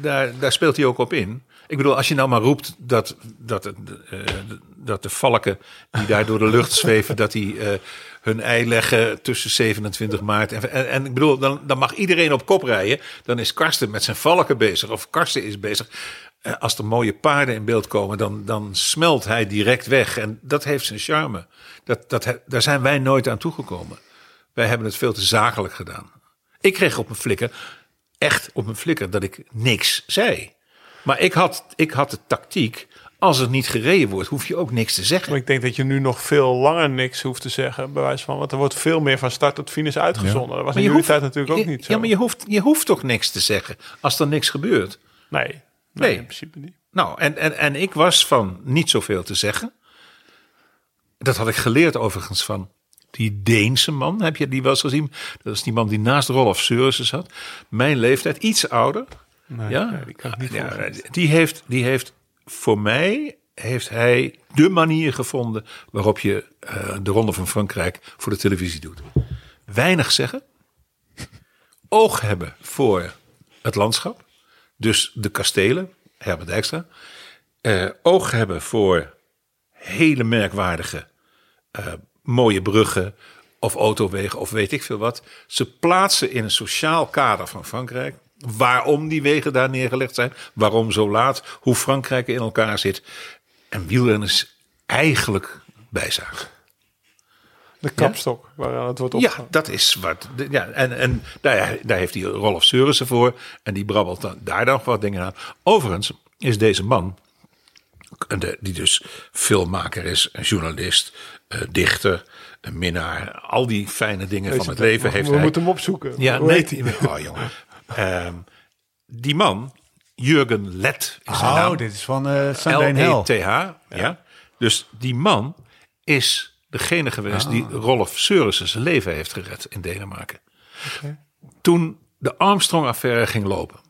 daar, daar speelt hij ook op in. Ik bedoel, als je nou maar roept dat, dat, eh, dat de valken die daar door de lucht zweven, dat die eh, hun ei leggen tussen 27 maart en, en, en ik bedoel, dan, dan mag iedereen op kop rijden. Dan is Karsten met zijn valken bezig, of Karsten is bezig. Eh, als er mooie paarden in beeld komen, dan, dan smelt hij direct weg. En dat heeft zijn charme. Dat, dat, daar zijn wij nooit aan toegekomen. Wij hebben het veel te zakelijk gedaan. Ik kreeg op mijn flikker, echt op mijn flikker, dat ik niks zei. Maar ik had, ik had de tactiek, als er niet gereden wordt, hoef je ook niks te zeggen. Maar ik denk dat je nu nog veel langer niks hoeft te zeggen. Bij wijze van, want er wordt veel meer van start tot finish uitgezonden. Dat was in je jullie tijd natuurlijk ook je- niet zo. Ja, maar je hoeft, je hoeft toch niks te zeggen als er niks gebeurt. Nee, nee, Nee. in principe niet. Nou, en, en, en ik was van niet zoveel te zeggen. Dat had ik geleerd overigens van die Deense man. Heb je die wel eens gezien? Dat is die man die naast Rolf Seurissen zat. Mijn leeftijd, iets ouder. ja? nee, die kan ik niet ja, die, heeft, die heeft voor mij heeft hij de manier gevonden waarop je eh, de Ronde van Frankrijk voor de televisie doet. Weinig zeggen. Oog hebben voor het landschap. Dus de kastelen, Herbert Dijkstra. Eh, oog hebben voor hele merkwaardige eh, mooie bruggen of autowegen of weet ik veel wat. Ze plaatsen in een sociaal kader van Frankrijk. Waarom die wegen daar neergelegd zijn. Waarom zo laat. Hoe Frankrijk in elkaar zit. En wielrenners eigenlijk bijzagen. De kapstok waaraan het wordt Ja, opgehangen. dat is wat. de- Ja, en en daar, daar heeft hij Rolf Seurissen voor. En die brabbelt dan, daar dan wat dingen aan. Overigens is deze man, de, die dus filmmaker is, een journalist, eh, dichter, een minnaar. Al die fijne dingen van het leven heeft we hij. moeten hem opzoeken. Ja, Hoe nee. heet hij? Oh, jongen. Ehm, die man, Jurgen Let, is Oh, naam. dit is van eh Sunday. L-E-T-H. Ja. Dus die man is degene geweest die Rolf Seurissen zijn leven heeft gered in Denemarken. Toen de Armstrong-affaire ging lopen,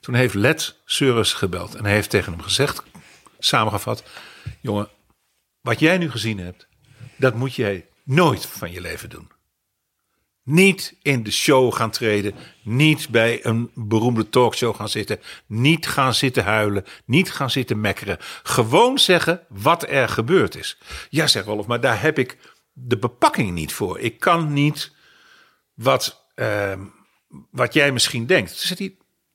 toen heeft Let Seurissen gebeld en hij heeft tegen hem gezegd, samengevat, jongen, wat jij nu gezien hebt, dat moet jij nooit van je leven doen. Niet in de show gaan treden. Niet bij een beroemde talkshow gaan zitten. Niet gaan zitten huilen. Niet gaan zitten mekkeren. Gewoon zeggen wat er gebeurd is. Ja, zegt Rolf, maar daar heb ik de bepakking niet voor. Ik kan niet wat, ehm, wat jij misschien denkt.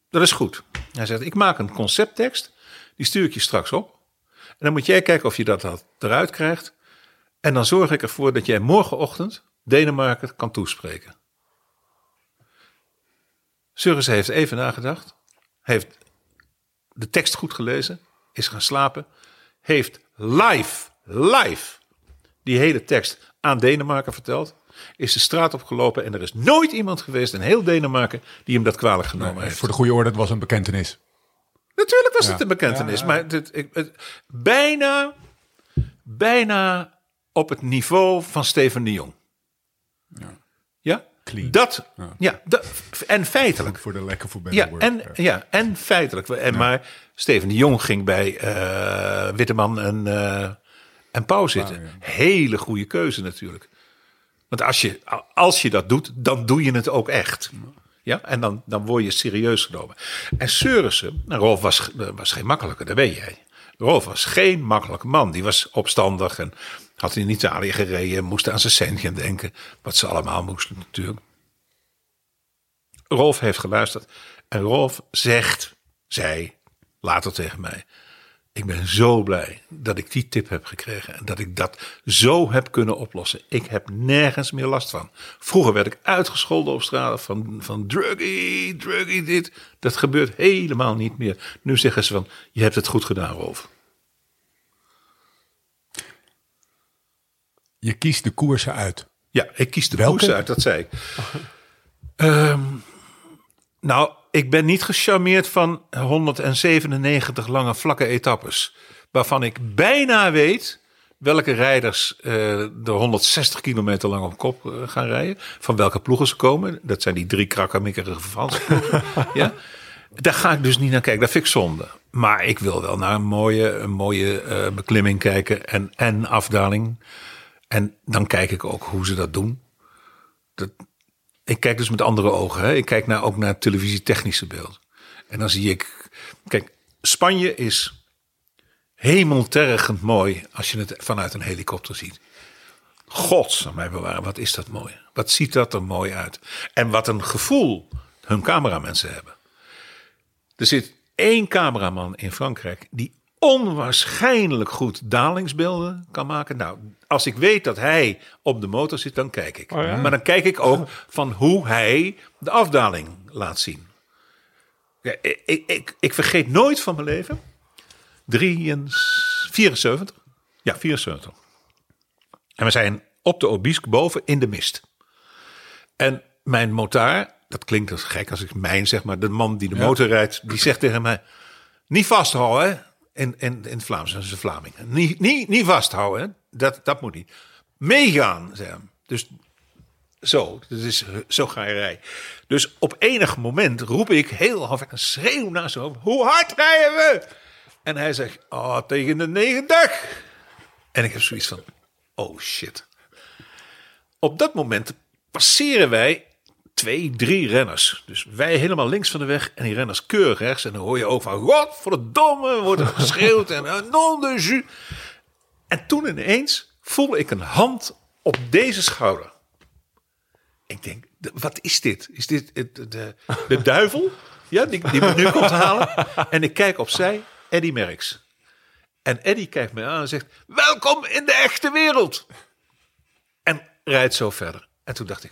Dat is goed. Hij zegt, ik maak een concepttekst. Die stuur ik je straks op. En dan moet jij kijken of je dat eruit krijgt. En dan zorg ik ervoor dat jij morgenochtend Denemarken kan toespreken. Surres heeft even nagedacht. Heeft de tekst goed gelezen. Is gaan slapen. Heeft live, live die hele tekst aan Denemarken verteld. Is de straat opgelopen en er is nooit iemand geweest in heel Denemarken die hem dat kwalijk genomen heeft. Voor de goede orde, het was een bekentenis. Natuurlijk was het een bekentenis, maar dit, ik, het, bijna, bijna op het niveau van Steven de Jong. Ja? Clean. Dat, ja. dat, en feitelijk. Voor de lekker voor Ja, en, ja, en feitelijk. En, Maar Steven de Jong ging bij eh, Witteman en, eh, en Pauw zitten. Hele goede keuze natuurlijk. Want als je, als je dat doet, dan doe je het ook echt. Ja, en dan, dan word je serieus genomen. En Seurissen, nou, Rolf was, was geen makkelijke, dat weet jij. Rolf was geen makkelijke man. Die was opstandig en had in Italië gereden. Moest aan zijn centje denken. Wat ze allemaal moesten natuurlijk. Rolf heeft geluisterd. En Rolf zegt, zei later tegen mij. Ik ben zo blij dat ik die tip heb gekregen en dat ik dat zo heb kunnen oplossen. Ik heb nergens meer last van. Vroeger werd ik uitgescholden op straat van, van druggy, druggy dit. Dat gebeurt helemaal niet meer. Nu zeggen ze van, je hebt het goed gedaan, Rolf. Je kiest de koersen uit. Ja, ik kies de Welke? koers uit, dat zei ik. Ehm, nou, ik ben niet gecharmeerd van 197 lange vlakke etappes. Waarvan ik bijna weet welke rijders eh er 160 kilometer lang op kop eh, gaan rijden. Van welke ploegen ze komen. Dat zijn die drie krakkemikkerige Franse ploegen. ja? Daar ga ik dus niet naar kijken. Dat vind ik zonde. Maar ik wil wel naar een mooie, een mooie eh, beklimming kijken. En, en afdaling. En dan kijk ik ook hoe ze dat doen. Dat, ik kijk dus met andere ogen. Hè. Ik kijk naar, ook naar televisie-technische beeld. En dan zie ik. Kijk, Spanje is hemeltergend mooi als je het vanuit een helikopter ziet. Gods, mij bewaren, wat is dat mooi. Wat ziet dat er mooi uit. En wat een gevoel hun cameramensen hebben. Er zit één cameraman in Frankrijk die onwaarschijnlijk goed dalingsbeelden kan maken. Nou, als ik weet dat hij op de motor zit, dan kijk ik. Oh ja? Maar dan kijk ik ook van hoe hij de afdaling laat zien. Ja, ik, ik, ik, vergeet nooit van mijn leven. 73, 74. Ja, 74. En we zijn op de Obisque boven in de mist. En mijn motaar, dat klinkt als gek als ik mijn zeg maar, de man die de motor rijdt, die zegt tegen mij: niet vasthouden, hè? In, in het Vlaams, dat is een Vlaming. Niet, niet, niet vasthouden? Dat, dat moet niet. Meegaan, zei hij. Dus zo, dat is, zo ga je rijden. Dus op enig moment roep ik heel hard een schreeuw naar zijn hoofd. Hoe hard rijden we? En hij zegt, oh, tegen de 90. En ik heb zoiets van, oh shit. Op dat moment passeren wij twee, drie renners. Dus wij helemaal links van de weg en die renners keurig rechts. En dan hoor je ook van, wat voor de domme wordt er geschreeuwd. en eh, non de jus. En toen ineens voelde ik een hand op deze schouder. Ik denk, de- wat is dit? Is dit de, de, de duivel? Ja, die, die me nu komt halen. En ik kijk opzij, Eddie Merckx. En Eddie kijkt me aan en zegt, welkom in de echte wereld. En rijdt zo verder. En toen dacht ik,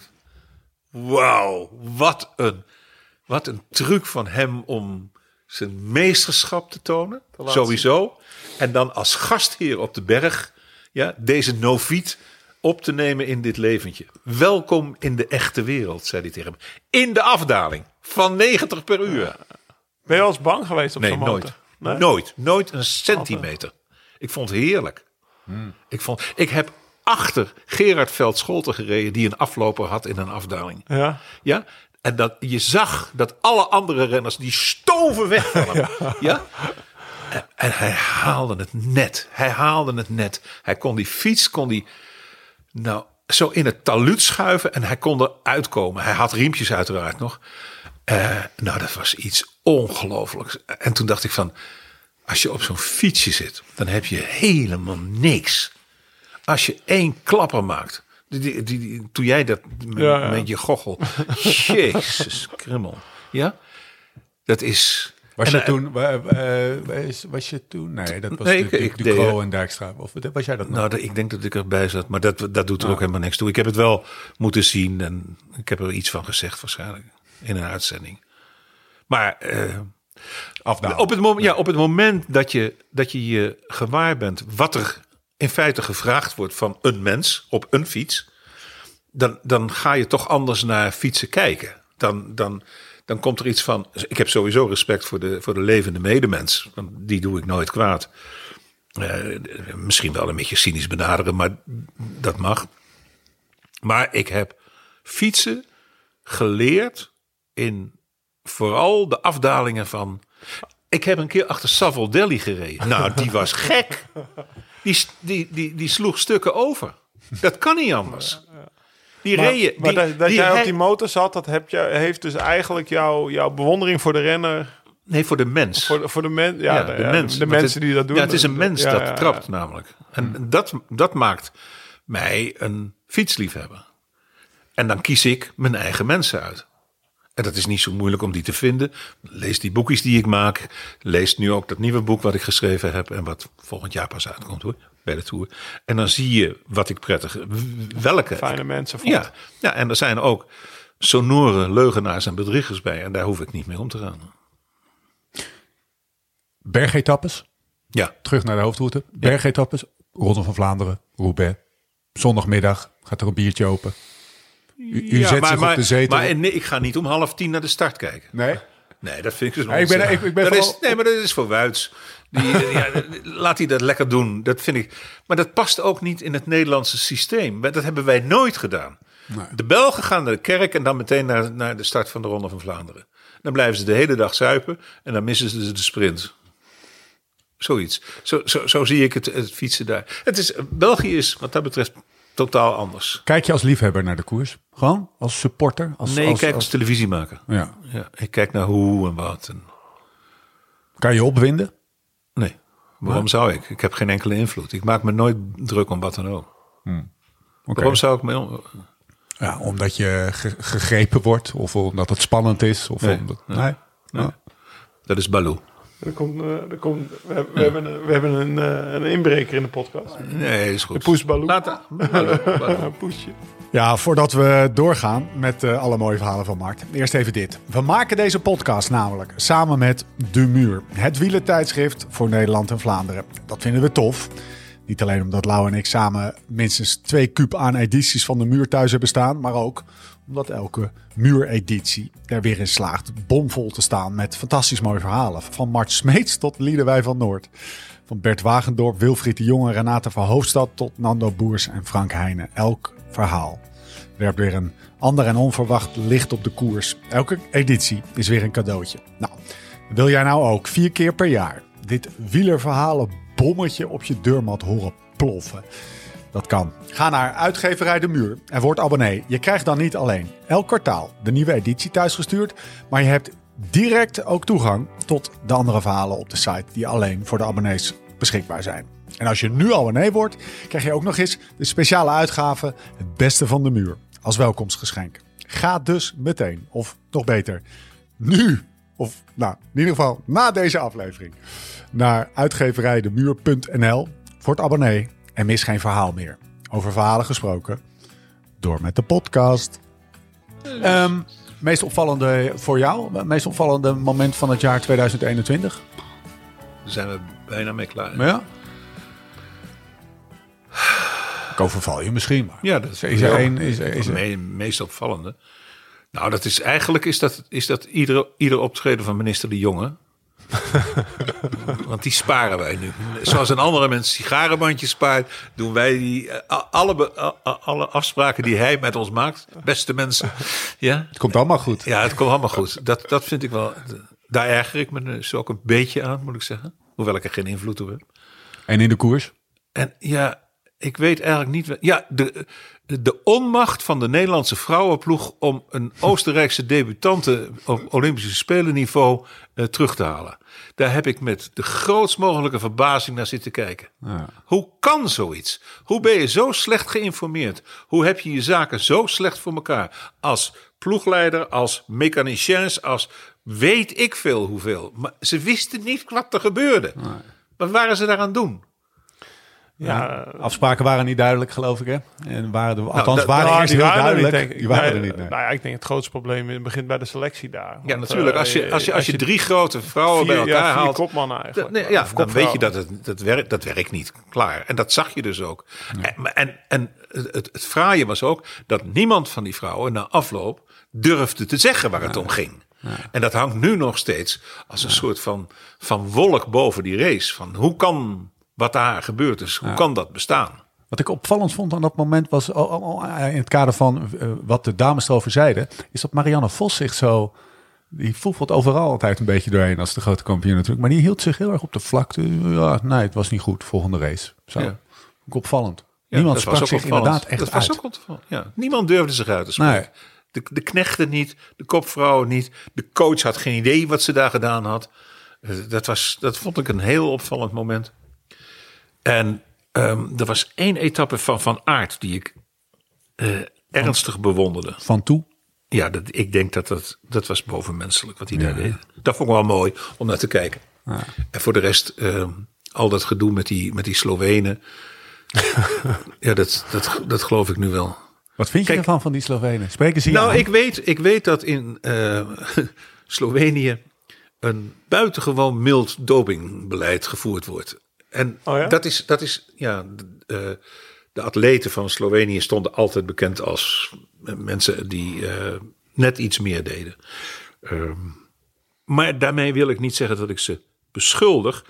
wauw, wat een, wat een truc van hem om zijn meesterschap te tonen. Sowieso. En dan als gastheer op de berg, ja, deze noviet op te nemen in dit leventje. Welkom in de echte wereld, zei hij tegen me. In de afdaling van 90 per uur. Ben je al eens bang geweest op Nee, zo'n nooit. Nee? Nooit. Nooit een centimeter. Ik vond het heerlijk. Ik, vond, ik heb achter Gerard Veld Scholten gereden... die een afloper had in een afdaling. Ja. Ja? En dat, je zag dat alle andere renners... die stoven weg van hem. Ja? En, en hij haalde het net. Hij haalde het net. Hij kon die fiets... Kon die, nou, zo in het taluut schuiven... en hij kon er uitkomen. Hij had riempjes uiteraard nog. Eh, nou, dat was iets ongelooflijks. En toen dacht ik van, als je op zo'n fietsje zit, dan heb je helemaal niks. Als je één klapper maakt, die, die, die, die- toen jij dat met, Ja, ja. met je gochel, jezus, krimmel, ja, dat is. Was en, je toen, wa- was- was je toen, nee, dat was Nee, de, ik- de, de en Dijkstra. Of was jij dat nog? Nou, ik denk dat ik erbij zat, maar dat, dat doet er ook helemaal niks toe. Ik heb het wel moeten zien en ik heb er iets van gezegd waarschijnlijk in een uitzending. Maar eh, Afdalen. Op het, moment, ja, op het moment dat je, dat je je gewaar bent wat er in feite gevraagd wordt van een mens op een fiets, dan, dan ga je toch anders naar fietsen kijken. Dan, dan, dan komt er iets van. Ik heb sowieso respect voor de, voor de levende medemens, want die doe ik nooit kwaad. Eh, misschien wel een beetje cynisch benaderen, maar dat mag. Maar ik heb fietsen geleerd in vooral de afdalingen van. Ik heb een keer achter Savoldelli gereden. Nou, die was gek. Die, die, die, die sloeg stukken over. Dat kan niet anders. Die Maar, reden... maar die, dat, dat die jij op die motor zat, dat heb je, heeft dus eigenlijk jouw jouw bewondering voor de renner, Nee, voor de mens. voor, de- voor de, men, ja, Ja, de, de ja, mens. de mensen het- die dat doen. Ja, het is een mens Ja, dat ja, ja. trapt namelijk. En dat, dat maakt mij een fietsliefhebber. En dan kies ik mijn eigen mensen uit. En dat is niet zo moeilijk om die te vinden. Lees die boekjes die ik maak. Lees nu ook dat nieuwe boek wat ik geschreven heb. En wat volgend jaar pas uitkomt hoor. Bij de Tour. En dan zie je wat ik prettig... Welke. Fijne mensen vond. Ja, ja, en er zijn ook sonore leugenaars en bedriegers bij. En daar hoef ik niet mee om te gaan. Bergetappes, Ja, terug naar de hoofdroute. Bergetappes, Ronde van Vlaanderen, Roubaix. Zondagmiddag gaat er een biertje open. U, u ja, zet maar, zich maar, op de zetel. Maar nee, ik ga niet om half tien naar de start kijken. nee? Nee, dat vind ik dus Ja, ik ben- ik- ik ben dat vooral- is, Nee, maar dat is voor Wuits. Die, ja, laat hij dat lekker doen. Dat vind ik. Maar dat past ook niet in het Nederlandse systeem. Dat hebben wij nooit gedaan. De Belgen gaan naar de kerk en dan meteen naar, naar de start van de Ronde van Vlaanderen. Dan blijven ze de hele dag zuipen en dan missen ze de sprint. Zoiets. Zo, zo, zo zie ik het, het fietsen daar. Het is, België is wat dat betreft totaal anders. Kijk je als liefhebber naar de koers? Gewoon als supporter? Als, Nee, ik als, kijk als als- televisiemaker. ja. Ja, ik kijk naar hoe en wat. En, Kan je opwinden? Nee, waarom zou ik? Ik heb geen enkele invloed. Ik maak me nooit druk om wat dan ook. Oké. Waarom zou ik me... Ja, omdat je ge- gegrepen wordt of omdat het spannend is. Of Nee, omdat, nee. nee. Nee. Ja. Dat is Baloo. Er komt, eh, er komt, we, hebben- we hebben, een, we hebben een, eh, een inbreker in de podcast. Nee, is goed. De Poes Baloo. Laat Baloo, Baloo. Een poesje. Ja, voordat we doorgaan met eh, alle mooie verhalen van Mart. Eerst even dit. We maken deze podcast namelijk samen met De Muur. Het wielertijdschrift voor Nederland en Vlaanderen. Dat vinden we tof. Niet alleen omdat Lau en ik samen minstens twee kuub aan edities van De Muur thuis hebben staan. Maar ook omdat elke muureditie er weer in slaagt bomvol te staan met fantastisch mooie verhalen. Van Mart Smeets tot Liedewij van Noord. Van Bert Wagendorp, Wilfried de Jonge, Renate van Hoofdstad tot Nando Boers en Frank Heijnen. Elk verhaal werpt weer een ander en onverwacht licht op de koers. Elke editie is weer een cadeautje. Nou, wil jij nou ook vier keer per jaar dit wielerverhalen bommetje op je deurmat horen ploffen? Dat kan. Ga naar Uitgeverij De Muur en word abonnee. Je krijgt dan niet alleen elk kwartaal de nieuwe editie thuisgestuurd, maar je hebt direct ook toegang tot de andere verhalen op de site die alleen voor de abonnees beschikbaar zijn. En als je nu abonnee wordt, krijg je ook nog eens de speciale uitgave Het Beste van de Muur als welkomstgeschenk. Ga dus meteen, of nog beter, nu, of nou, in ieder geval na deze aflevering, naar uitgeverijdemuur.nl voor het abonnee en mis geen verhaal meer. Over verhalen gesproken, door met de podcast. Ehm, meest opvallende voor jou, meest opvallende moment van het jaar 2021? Daar zijn we bijna mee klaar. Ja. Ik overval je misschien, maar Ja, dat is er één... Is, is er, me- meest opvallende. Nou, dat is eigenlijk is dat, is dat ieder, ieder optreden van minister De Jonge. Want die sparen wij nu. Zoals een andere mens sigarenbandjes spaart, doen wij die, eh, alle, be- alle afspraken die hij met ons maakt, beste mensen. Ja, het komt allemaal goed. ja het komt allemaal goed. Dat, dat vind ik wel. Daar erger ik me dus ook een beetje aan, moet ik zeggen. Hoewel ik er geen invloed op heb. En in de koers? En ja, ik weet eigenlijk niet. Ja, de, de onmacht van de Nederlandse vrouwenploeg om een Oostenrijkse debutante op Olympische Spelenniveau eh, terug te halen. Daar heb ik met de grootst mogelijke verbazing naar zitten kijken. Hoe kan zoiets? Hoe ben je zo slecht geïnformeerd? Hoe heb je je zaken zo slecht voor elkaar? Als ploegleider, als mechaniciens, als weet ik veel hoeveel. Maar ze wisten niet wat er gebeurde. Wat waren ze daaraan doen? Ja, Afspraken waren niet duidelijk, geloof ik, hè? En waren de, althans, dat- waren nou, eerst heel waren er niet, duidelijk. die waren Nee, er niet, nee. Nou ja, ik denk het grootste probleem begint bij de selectie daar. Ja, natuurlijk. eh, Als je, als je, als je drie grote vrouwen vier, bij elkaar ja, vier haalt. kopmannen eigenlijk. nee, ja, Of dan weet je dat het dat werkt, dat werkt niet. Klaar. En dat zag je dus ook. En, en het, het fraaie was ook dat niemand van die vrouwen na afloop durfde te zeggen waar het om ging. En dat hangt nu nog steeds als een soort van, van wolk boven die race. Van hoe kan wat daar gebeurd is, hoe kan dat bestaan? Wat ik opvallend vond aan dat moment was, al- in het kader van eh, wat de dames erover zeiden, is dat Marianne Vos zich zo, die voelt overal altijd een beetje doorheen als de grote kampioen natuurlijk, maar die hield zich heel erg op de vlakte. Ja, nee, het was niet goed, volgende race. Zo, Ja. Opvallend. Niemand sprak ook zich opvallend. inderdaad echt dat was uit. ook opvallend, Ja. Niemand durfde zich uit te spreken. Nee. De, de knechten niet, de kopvrouwen niet. De coach had geen idee wat ze daar gedaan had. Eh, Dat, was, dat vond ik een heel opvallend moment. En ehm, er was één etappe van Van Aert die ik eh, ernstig bewonderde. Van toe. Ja, dat, ik denk dat dat, dat was bovenmenselijk wat hij daar deed. Dat vond ik wel mooi om naar te kijken. En voor de rest, ehm, al dat gedoe met die, met die Slovenen. ja, dat, dat, dat geloof ik nu wel. Wat vind je Kijk- ervan van die Slovenen? Spreken ze Nou, aan? ik weet, ik weet dat in eh, Slovenië een buitengewoon mild dopingbeleid gevoerd wordt. En Oh ja? dat is, dat is ja, de, de atleten van Slovenië stonden altijd bekend als mensen die eh, net iets meer deden. Ehm, maar daarmee wil ik niet zeggen dat ik ze beschuldig.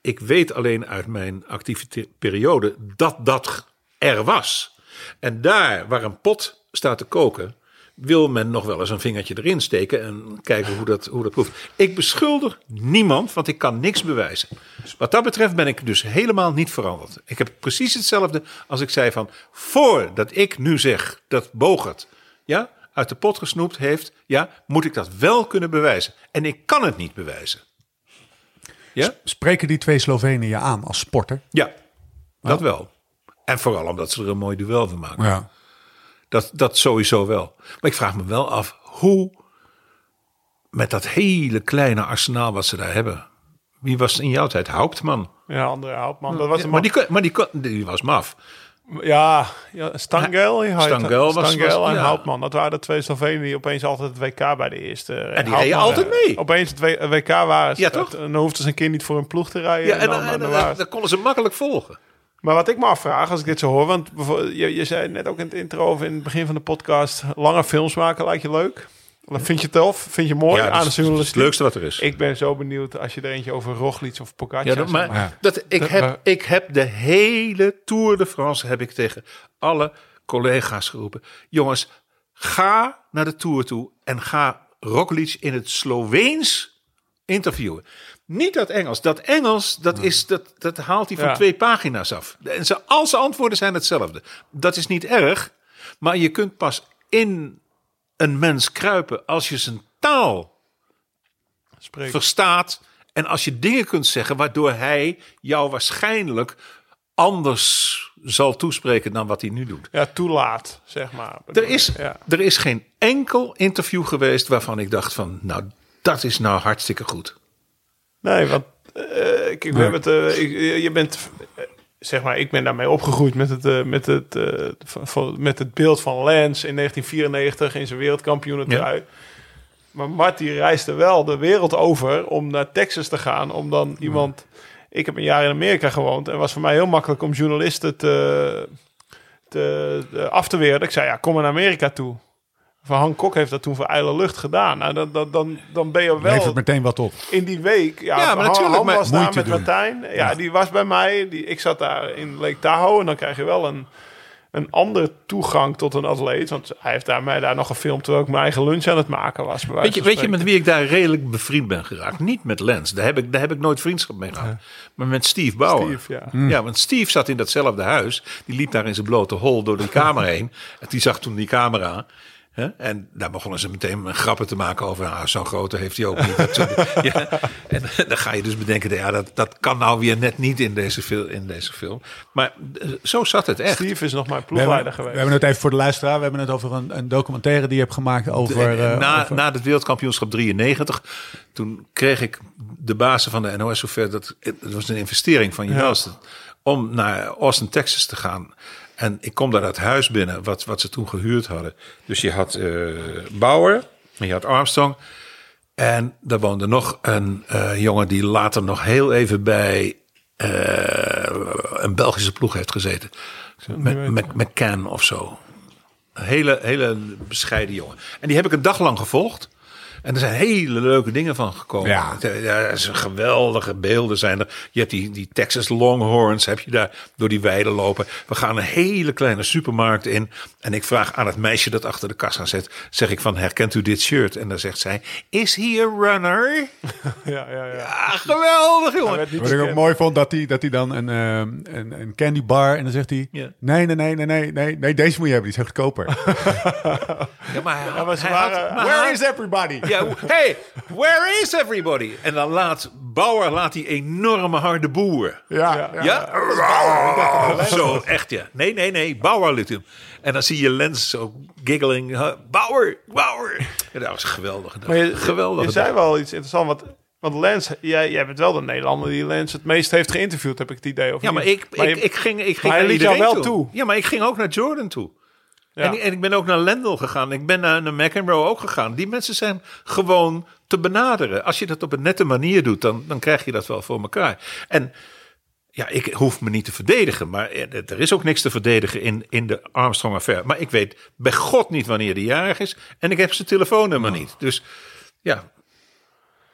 Ik weet alleen uit mijn actieve periode dat dat er was. En daar waar een pot staat te koken, wil men nog wel eens een vingertje erin steken en kijken hoe dat, hoe dat proeft. Ik beschuldig niemand, want ik kan niks bewijzen. Wat dat betreft ben ik dus helemaal niet veranderd. Ik heb precies hetzelfde als ik zei van, voordat ik nu zeg dat Bogert ja, uit de pot gesnoept heeft, ja, moet ik dat wel kunnen bewijzen. En ik kan het niet bewijzen. Ja? Spreken die twee Slovenen je aan als sporter? Ja, dat wel. En vooral omdat ze er een mooi duel van maken. Ja. Dat, dat sowieso wel. Maar ik vraag me wel af hoe met dat hele kleine arsenaal wat ze daar hebben. Wie was in jouw tijd? Hauptman. Ja, André Houtman. Dat was een maar die, kon- maar die, kon- die was maf. Ja, ja Stangel. Stangel was- Stangel was- en ja. Houtman. Dat waren de twee Slovenen die opeens altijd het WK bij de eerste. En die reden altijd mee. Opeens het WK waren ze. Ja, toch? En dan hoefden ze een keer niet voor een ploeg te rijden. Ja, en, dan, dan, dan dan, waren dan, ze- konden ze makkelijk volgen. Maar wat ik me afvraag als ik dit zo hoor. Want je, je zei net ook in het intro of in het begin van de podcast. Lange films maken lijkt je leuk. Vind je tof? Vind je mooi Ja, aan de dat is het journalistiek? leukste wat er is. Ik ben zo benieuwd als je er eentje over Roglic of Pogacar Ja, dat, maar Ja. dat, ik, Dat- heb, maar- ik heb de hele Tour de France heb ik tegen alle collega's geroepen. Jongens, ga naar de Tour toe en ga Roglic in het Sloveens interviewen. Niet dat Engels. Dat Engels, dat, is, dat, dat haalt hij van Ja. twee pagina's af. En ze, al zijn antwoorden zijn hetzelfde. Dat is niet erg, maar je kunt pas in een mens kruipen als je zijn taal Spreek. verstaat. En als je dingen kunt zeggen waardoor hij jou waarschijnlijk anders zal toespreken dan wat hij nu doet. Ja, toelaat, zeg maar. Er is, Ja. er is geen enkel interview geweest waarvan ik dacht van, nou, dat is nou hartstikke goed. Nee, want eh, kijk, we hebben het, eh, ik, je bent, eh, zeg maar, ik ben daarmee opgegroeid met het, eh, met het, met het beeld van Lance in 1994 in zijn wereldkampioenentrui. Maar Mart die reisde wel de wereld over om naar Texas te gaan, om dan iemand. Ik heb een jaar in Amerika gewoond en was voor mij heel makkelijk om journalisten te, te, te- af te weren. Ik zei ja, kom naar Amerika toe. Van Han Kok heeft dat toen voor ijle lucht gedaan. Nou, dan, dan, dan, dan ben je wel Levert meteen wat op. in die week. Ja, Ja, maar Han- natuurlijk, Han was daar met. Martijn. Ja, die was bij mij. Die, ik zat daar in Lake Tahoe. En dan krijg je wel een, een andere toegang tot een atleet. Want hij heeft daar, mij daar nog gefilmd terwijl ik mijn eigen lunch aan het maken was. bij Weet je, weet je met wie ik daar redelijk bevriend ben geraakt? Niet met Lens, daar heb ik, daar heb ik nooit vriendschap mee gehad. Maar met Steve Bauer. Steve, ja. Ja, want Steve zat in datzelfde huis. Die liep daar in zijn blote hol door die kamer heen. En die zag toen die camera. En daar begonnen ze meteen grappen te maken over. Ah, zo'n grote heeft hij ook niet. Ja. En dan ga je dus bedenken, ja, dat, dat kan nou weer net niet in deze, fil- in deze film. Maar eh, zo zat het echt. Steve is nog We hebben, ploegleider we geweest. hebben het even voor de luisteraar. We hebben het over een, een documentaire die je hebt gemaakt over... En eh, na, over- na het wereldkampioenschap 93, toen kreeg ik de bazen van de NOS zover. Dat, het was een investering van je Ja. om naar Austin, Texas te gaan. En ik kom daar dat huis binnen, wat, wat ze toen gehuurd hadden. Dus je had eh, Bauer, en je had Armstrong. En daar woonde nog een eh, jongen die later nog heel even bij eh, een Belgische ploeg heeft gezeten. Met, met, McCann of zo. Een hele, hele bescheiden jongen. En die heb ik een dag lang gevolgd. En er zijn hele leuke dingen van gekomen. Ja. Ja, er zijn geweldige beelden zijn er. Je hebt die, die Texas Longhorns, heb je daar door die weiden lopen. We gaan een hele kleine supermarkt in. En ik vraag aan het meisje dat achter de kassa zit, zeg ik van, herkent u dit shirt? En dan zegt zij, is he a runner? Ja, ja, ja. Geweldig, jongen. Wat ik ook mooi vond, dat hij dat hij dan een, ehm, een, een candy bar... en dan zegt hij... Ja. Nee, nee, nee, nee, nee, nee, nee, deze moet je hebben. Die is echt goedkoper. Ja, maar hij, maar ze hij waren- had- maar Where is everybody? Ja, hey, where is everybody? En dan laat Bauer laat die enorme harde boer. Ja, Ja. Ja? Zo, echt ja. Nee, nee, nee. Bauer liet hem. En dan zie je Lens zo giggling. huh, Bauer, Bauer. Ja, dat was geweldig. Maar je, geweldig. je zei wel iets interessants. Want, want Lens, jij, jij bent wel de Nederlander die Lens het meest heeft geïnterviewd, heb ik het idee. Of Ja, maar niet? ik, Maar ik, je- ik ging, ik ging maar hij liet jou wel toe. Ja, maar ik ging ook naar Jordan toe. Ja. En, en ik ben ook naar Lendl gegaan. Ik ben naar, naar McEnroe ook gegaan. Die mensen zijn gewoon te benaderen. Als je dat op een nette manier doet, dan, dan krijg je dat wel voor elkaar. En ja, ik hoef me niet te verdedigen. Maar er er is ook niks te verdedigen in, in de Armstrong-affaire. Maar ik weet bij God niet wanneer die jarig is. En ik heb zijn telefoonnummer niet. Dus ja,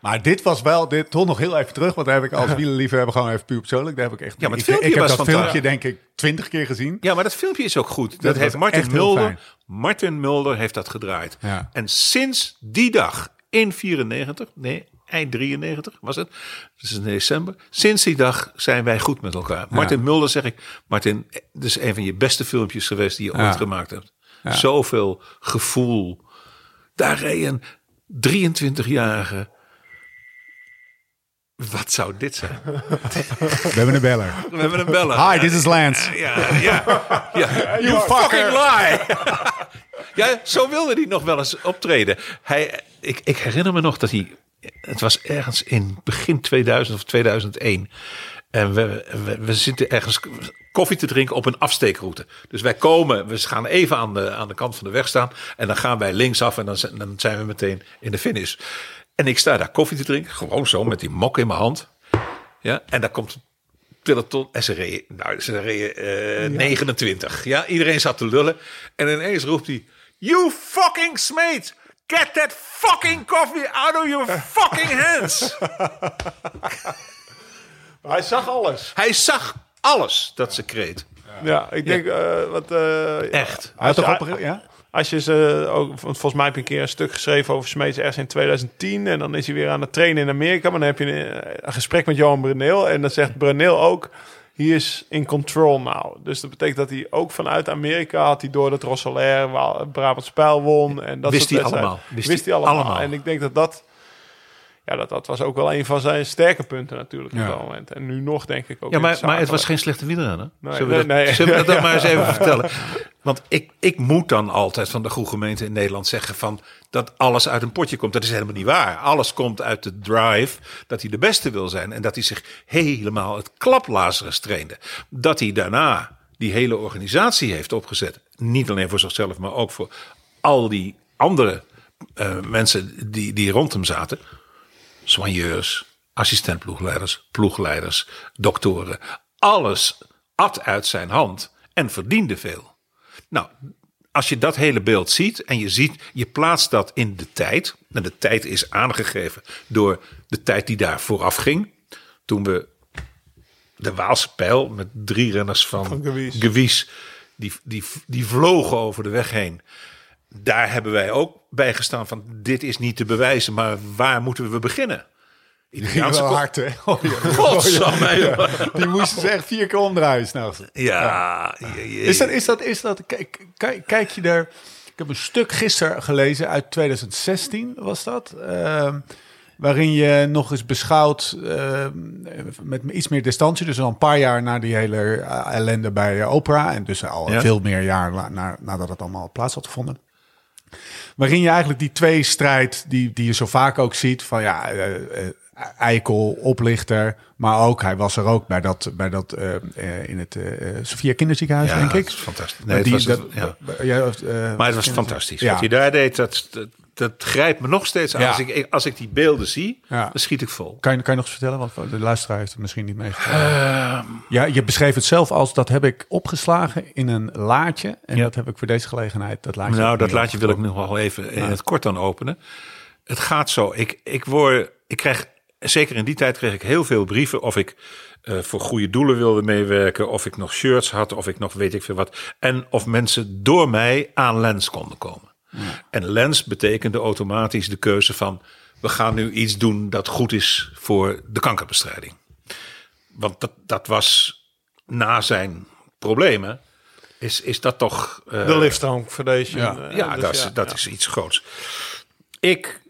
Maar dit was wel, dit toch nog heel even terug, want daar heb ik als wielerliefhebber gewoon even puur persoonlijk. Daar heb ik echt. Ja, maar het ik, filmpje ik heb was dat filmpje denk ik twintig keer gezien. Ja, maar dat filmpje is ook goed. Dat, Dat heeft Martin Mulder. Martin Mulder heeft dat gedraaid. Ja. En sinds die dag in 94, nee, eind 93 was het. Dus in december. Sinds die dag zijn wij goed met elkaar. Martin Mulder zeg ik, Martin, dit is een van je beste filmpjes geweest die je Ja. ooit gemaakt hebt. Zoveel gevoel. Daar reed een 23-jarige. Wat zou dit zijn? We hebben een beller. We hebben een bellen. Hi, this is Lance. Ja, ja, ja. You fucking lie! ja, zo wilde hij nog wel eens optreden. Hij, ik, ik herinner me nog dat hij... Het was ergens in begin 2000 of 2001. En we, we, we zitten ergens koffie te drinken op een afsteekroute. Dus wij komen, we gaan even aan de, aan de kant van de weg staan. En dan gaan wij linksaf en dan, zijn- dan zijn we meteen in de finish. En ik sta daar koffie te drinken. Gewoon zo, met die mok in mijn hand. Ja, en daar komt peloton. En ze reden, nou, ze reden eh, 29. Ja, iedereen zat te lullen. En ineens roept hij: You fucking smeet! Get that fucking coffee out of your fucking hands! Hij zag alles. Hij zag alles dat ze kreet. Ja, ik denk, eh, wat... eh, Echt. Hij had toch op, ja? Als je ze ook, want volgens mij heb je een keer een stuk geschreven over Smeets ergens in 2010. En dan is hij weer aan het trainen in Amerika. Maar dan heb je een, een gesprek met Johan Bruneel. En dan zegt Bruneel ook, he is in control now. Dus dat betekent dat hij ook vanuit Amerika had hij door dat Rosselair, waar Brabant Spijl won. En dat Wist soort hij allemaal. Wist Wist, hij hij allemaal. allemaal. En ik denk dat dat, ja, dat, dat was ook wel een van zijn sterke punten natuurlijk Ja. op dat moment. En nu nog denk ik ook. Ja, maar, het maar het was geen slechte wielrenner. Nee, zullen we nee, dat, nee. zullen we dat maar eens even vertellen? Want ik, ik moet dan altijd van de goede gemeente in Nederland zeggen van dat alles uit een potje komt. Dat is helemaal niet waar. Alles komt uit de drive dat hij de beste wil zijn en dat hij zich helemaal het klaplazers trainde. Dat hij daarna die hele organisatie heeft opgezet. Niet alleen voor zichzelf, maar ook voor al die andere eh, mensen die, die rond hem zaten soigneurs, assistentploegleiders, ploegleiders, doktoren. Alles at uit zijn hand en verdiende veel. Nou, als je dat hele beeld ziet en je ziet, je plaatst dat in de tijd. En de tijd is aangegeven door de tijd die daar vooraf ging. Toen we de Waalse pijl met drie renners van, Van Gewies. Gewies, die, die, die vlogen over de weg heen daar hebben wij ook bij gestaan van dit is niet te bewijzen, maar waar moeten we beginnen? Italiaanse wel hard, hè? Oh, ja. Joh. Die moesten ze echt vier keer omdraaien s'nachts. Ja, Is dat, is dat, is dat, kijk, kijk, kijk je er... Ik heb een stuk gisteren gelezen uit 2016, was dat? Ehm, waarin je nog eens beschouwt ehm, met iets meer distantie. Dus al een paar jaar na die hele eh, ellende bij Oprah. En dus al veel meer jaar na, nadat het allemaal plaats had gevonden. Waarin je eigenlijk die twee strijd, die, die je zo vaak ook ziet, van ja, eh, eh, eikel, oplichter, maar ook, hij was er ook bij dat, bij dat eh, eh, in het eh Sophia Kinderziekenhuis, ja, denk ik. het is fantastisch. Nee, het Die- was, dat- ja. ja, Maar het was fantastisch. Ja. Wat hij daar deed, dat, dat, dat grijpt me nog steeds aan. Als, ik, als ik die beelden zie, Ja. dan schiet ik vol. Kan je, kan je nog eens vertellen? Want de luisteraar heeft het misschien niet meegekregen. Ehm. ja, je beschreef het zelf als dat heb ik opgeslagen in een laadje. En dat heb ik voor deze gelegenheid. Dat laadje Nou, dat nu laatje wil ik nog wel even in het kort dan openen. het gaat zo. Ik, ik, word, ik krijg, zeker in die tijd kreeg ik heel veel brieven of ik eh, voor goede doelen wilde meewerken, of ik nog shirts had, of ik nog weet ik veel wat. En of mensen door mij aan Lens konden komen. En Lens betekende automatisch de keuze van we gaan nu iets doen dat goed is voor de kankerbestrijding. Want dat, dat was na zijn problemen, is, is dat toch. eh, De Livestrong Foundation. Ja. eh, ja, dus dat, ja, dat is iets groots. Ik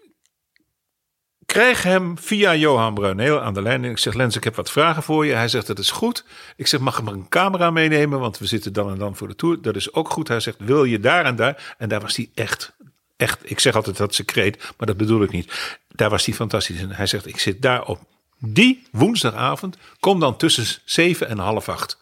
krijg hem via Johan Bruineel aan de lijn. En ik zeg, Lens, ik heb wat vragen voor je. Hij zegt, dat is goed. Ik zeg, mag ik maar een camera meenemen? Want we zitten dan en dan voor de tour. Dat is ook goed. Hij zegt, wil je daar en daar? En daar was hij echt, echt. Ik zeg altijd dat secreet, maar dat bedoel ik niet. Daar was hij fantastisch. En hij zegt, ik zit daar op die woensdagavond. Kom dan tussen zeven en half acht.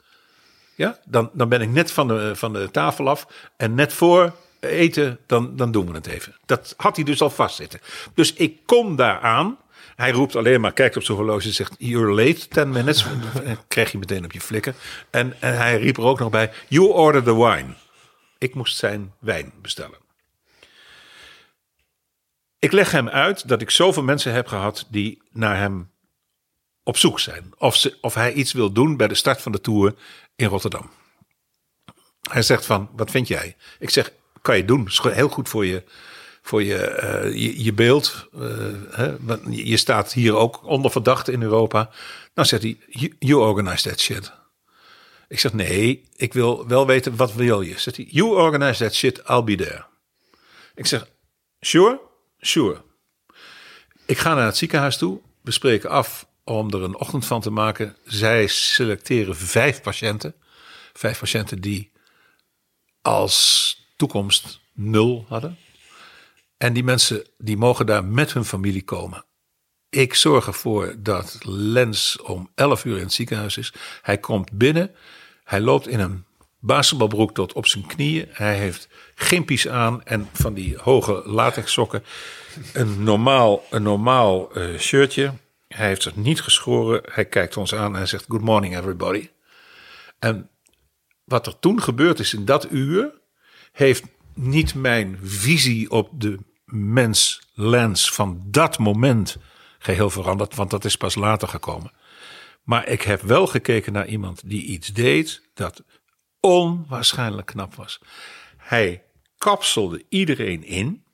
Ja, dan, dan ben ik net van de, van de tafel af. En net voor eten, dan, dan doen we het even. Dat had hij dus al vastzitten. Dus ik kom daar aan. Hij roept alleen maar, kijkt op zijn horloge en zegt... You're late, 10 minutes. En krijg je meteen op je flikken. En, en hij riep er ook nog bij... You order the wine. Ik moest zijn wijn bestellen. Ik leg hem uit dat ik zoveel mensen heb gehad... die naar hem op zoek zijn. Of, ze, of hij iets wil doen bij de start van de Tour in Rotterdam. Hij zegt van, wat vind jij? Ik zeg, kan je doen. is heel goed voor je, voor je, eh, je, beeld. eh, hè? Je staat hier ook onder verdachte in Europa. Dan zegt hij, you, you organize that shit. Ik zeg, nee, ik wil wel weten, wat wil je? Zegt hij, you organize that shit, I'll be there. Ik zeg, sure? Sure. Ik ga naar het ziekenhuis toe. We spreken af om er een ochtend van te maken. Zij selecteren vijf patiënten. Vijf patiënten die als toekomst nul hadden. En die mensen die mogen daar met hun familie komen. Ik zorg ervoor dat Lens om 11 uur in het ziekenhuis is. Hij komt binnen. Hij loopt in een basketbalbroek tot op zijn knieën. Hij heeft gimpies aan en van die hoge latex sokken. Een normaal, een normaal eh, shirtje. Hij heeft zich niet geschoren. Hij kijkt ons aan en zegt: Good morning, everybody. En wat er toen gebeurd is in dat uur, heeft niet mijn visie op de mens lens van dat moment geheel veranderd, want dat is pas later gekomen. Maar ik heb wel gekeken naar iemand die iets deed dat onwaarschijnlijk knap was. Hij kapselde iedereen in,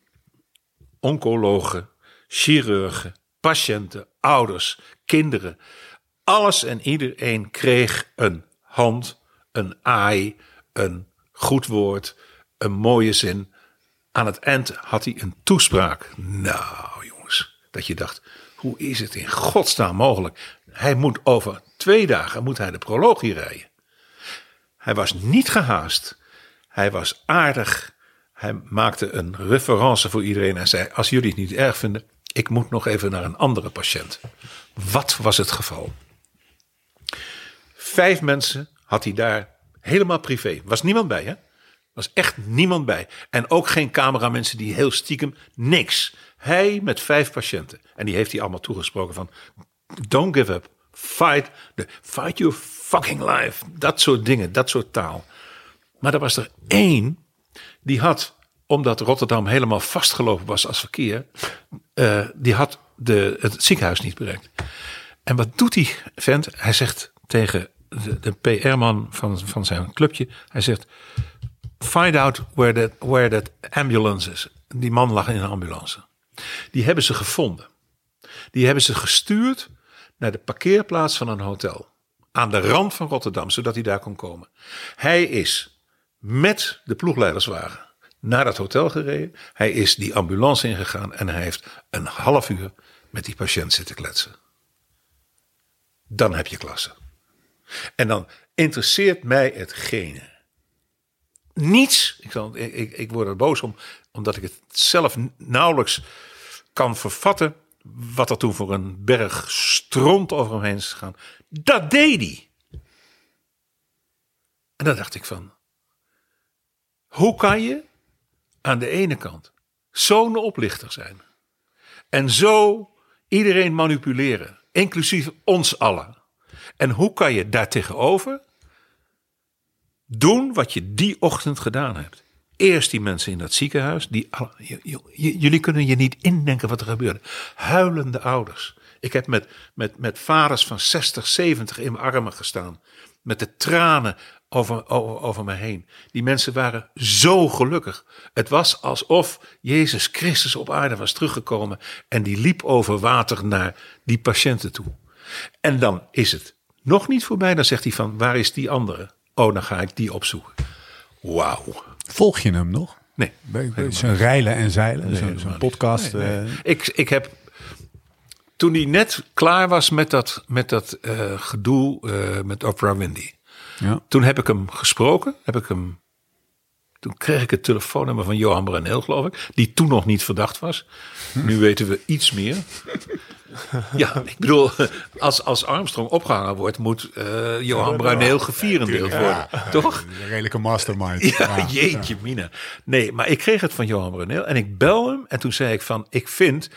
oncologen, chirurgen, patiënten, ouders, kinderen. Alles en iedereen kreeg een hand, een aai, een goed woord, een mooie zin. Aan het eind had hij een toespraak. Nou, jongens, dat je dacht, hoe is het in godsnaam mogelijk? Hij moet over twee dagen moet hij de proloog hier rijden. Hij was niet gehaast. Hij was aardig. Hij maakte een reference voor iedereen en zei: Als jullie het niet erg vinden, ik moet nog even naar een andere patiënt. Wat was het geval? Vijf mensen had hij daar helemaal privé. Was niemand bij, hè? Was echt niemand bij. En ook geen cameramensen die heel stiekem niks. Hij met vijf patiënten. En die heeft hij allemaal toegesproken van: Don't give up. Fight. Fight your fucking life. Dat soort dingen, dat soort taal. Maar er was er één die had, omdat Rotterdam helemaal vastgelopen was als verkeer, eh, die had de, het ziekenhuis niet bereikt. En wat doet die vent? Hij zegt tegen de, de PR-man van, van zijn clubje, hij zegt, find out where that, where that ambulance is. Die man lag in een ambulance. Die hebben ze gevonden. Die hebben ze gestuurd naar de parkeerplaats van een hotel. Aan de rand van Rotterdam, zodat hij daar kon komen. Hij is met de ploegleiderswagen naar dat hotel gereden. Hij is die ambulance ingegaan en hij heeft een half uur met die patiënt zitten kletsen. Dan heb je klasse. En dan interesseert mij hetgene. Niets. Ik, zal, ik, ik, word er boos om, omdat ik het zelf nauwelijks kan vervatten. Wat er toen voor een berg stront over hem heen is gegaan. Dat deed hij. En dan dacht ik van. Hoe kan je aan de ene kant zo'n oplichter zijn. En zo iedereen manipuleren. Inclusief ons allen. En hoe kan je daartegenover doen wat je die ochtend gedaan hebt? Eerst die mensen in dat ziekenhuis. Die, jullie kunnen je niet indenken wat er gebeurde. Huilende ouders. Ik heb met, met, met vaders van 60, 70 in mijn armen gestaan. Met de tranen over, over, over me heen. Die mensen waren zo gelukkig. Het was alsof Jezus Christus op aarde was teruggekomen. En die liep over water naar die patiënten toe. En dan is het nog niet voorbij. Dan zegt hij van, waar is die andere? Oh, dan ga ik die opzoeken. Wauw. Volg je hem nog? Nee. Zo'n rijlen en zeilen, zo'n podcast. Nee, nee. eh, Ik, ik heb. Toen hij net klaar was met dat, met dat eh, gedoe eh, met Oprah Windy. ja. Toen heb ik hem gesproken. Heb ik hem, toen kreeg ik het telefoonnummer van Johan Brunel, geloof ik. Die toen nog niet verdacht was. Nu weten we iets meer. Ja, ik bedoel, als, als Armstrong opgehangen wordt, moet eh, Johan Brunel gevierendeeld worden. Toch? Een redelijke mastermind. Ja, jeetje mina. Nee, maar ik kreeg het van Johan Brunel en ik bel hem. En toen zei ik van, ik vind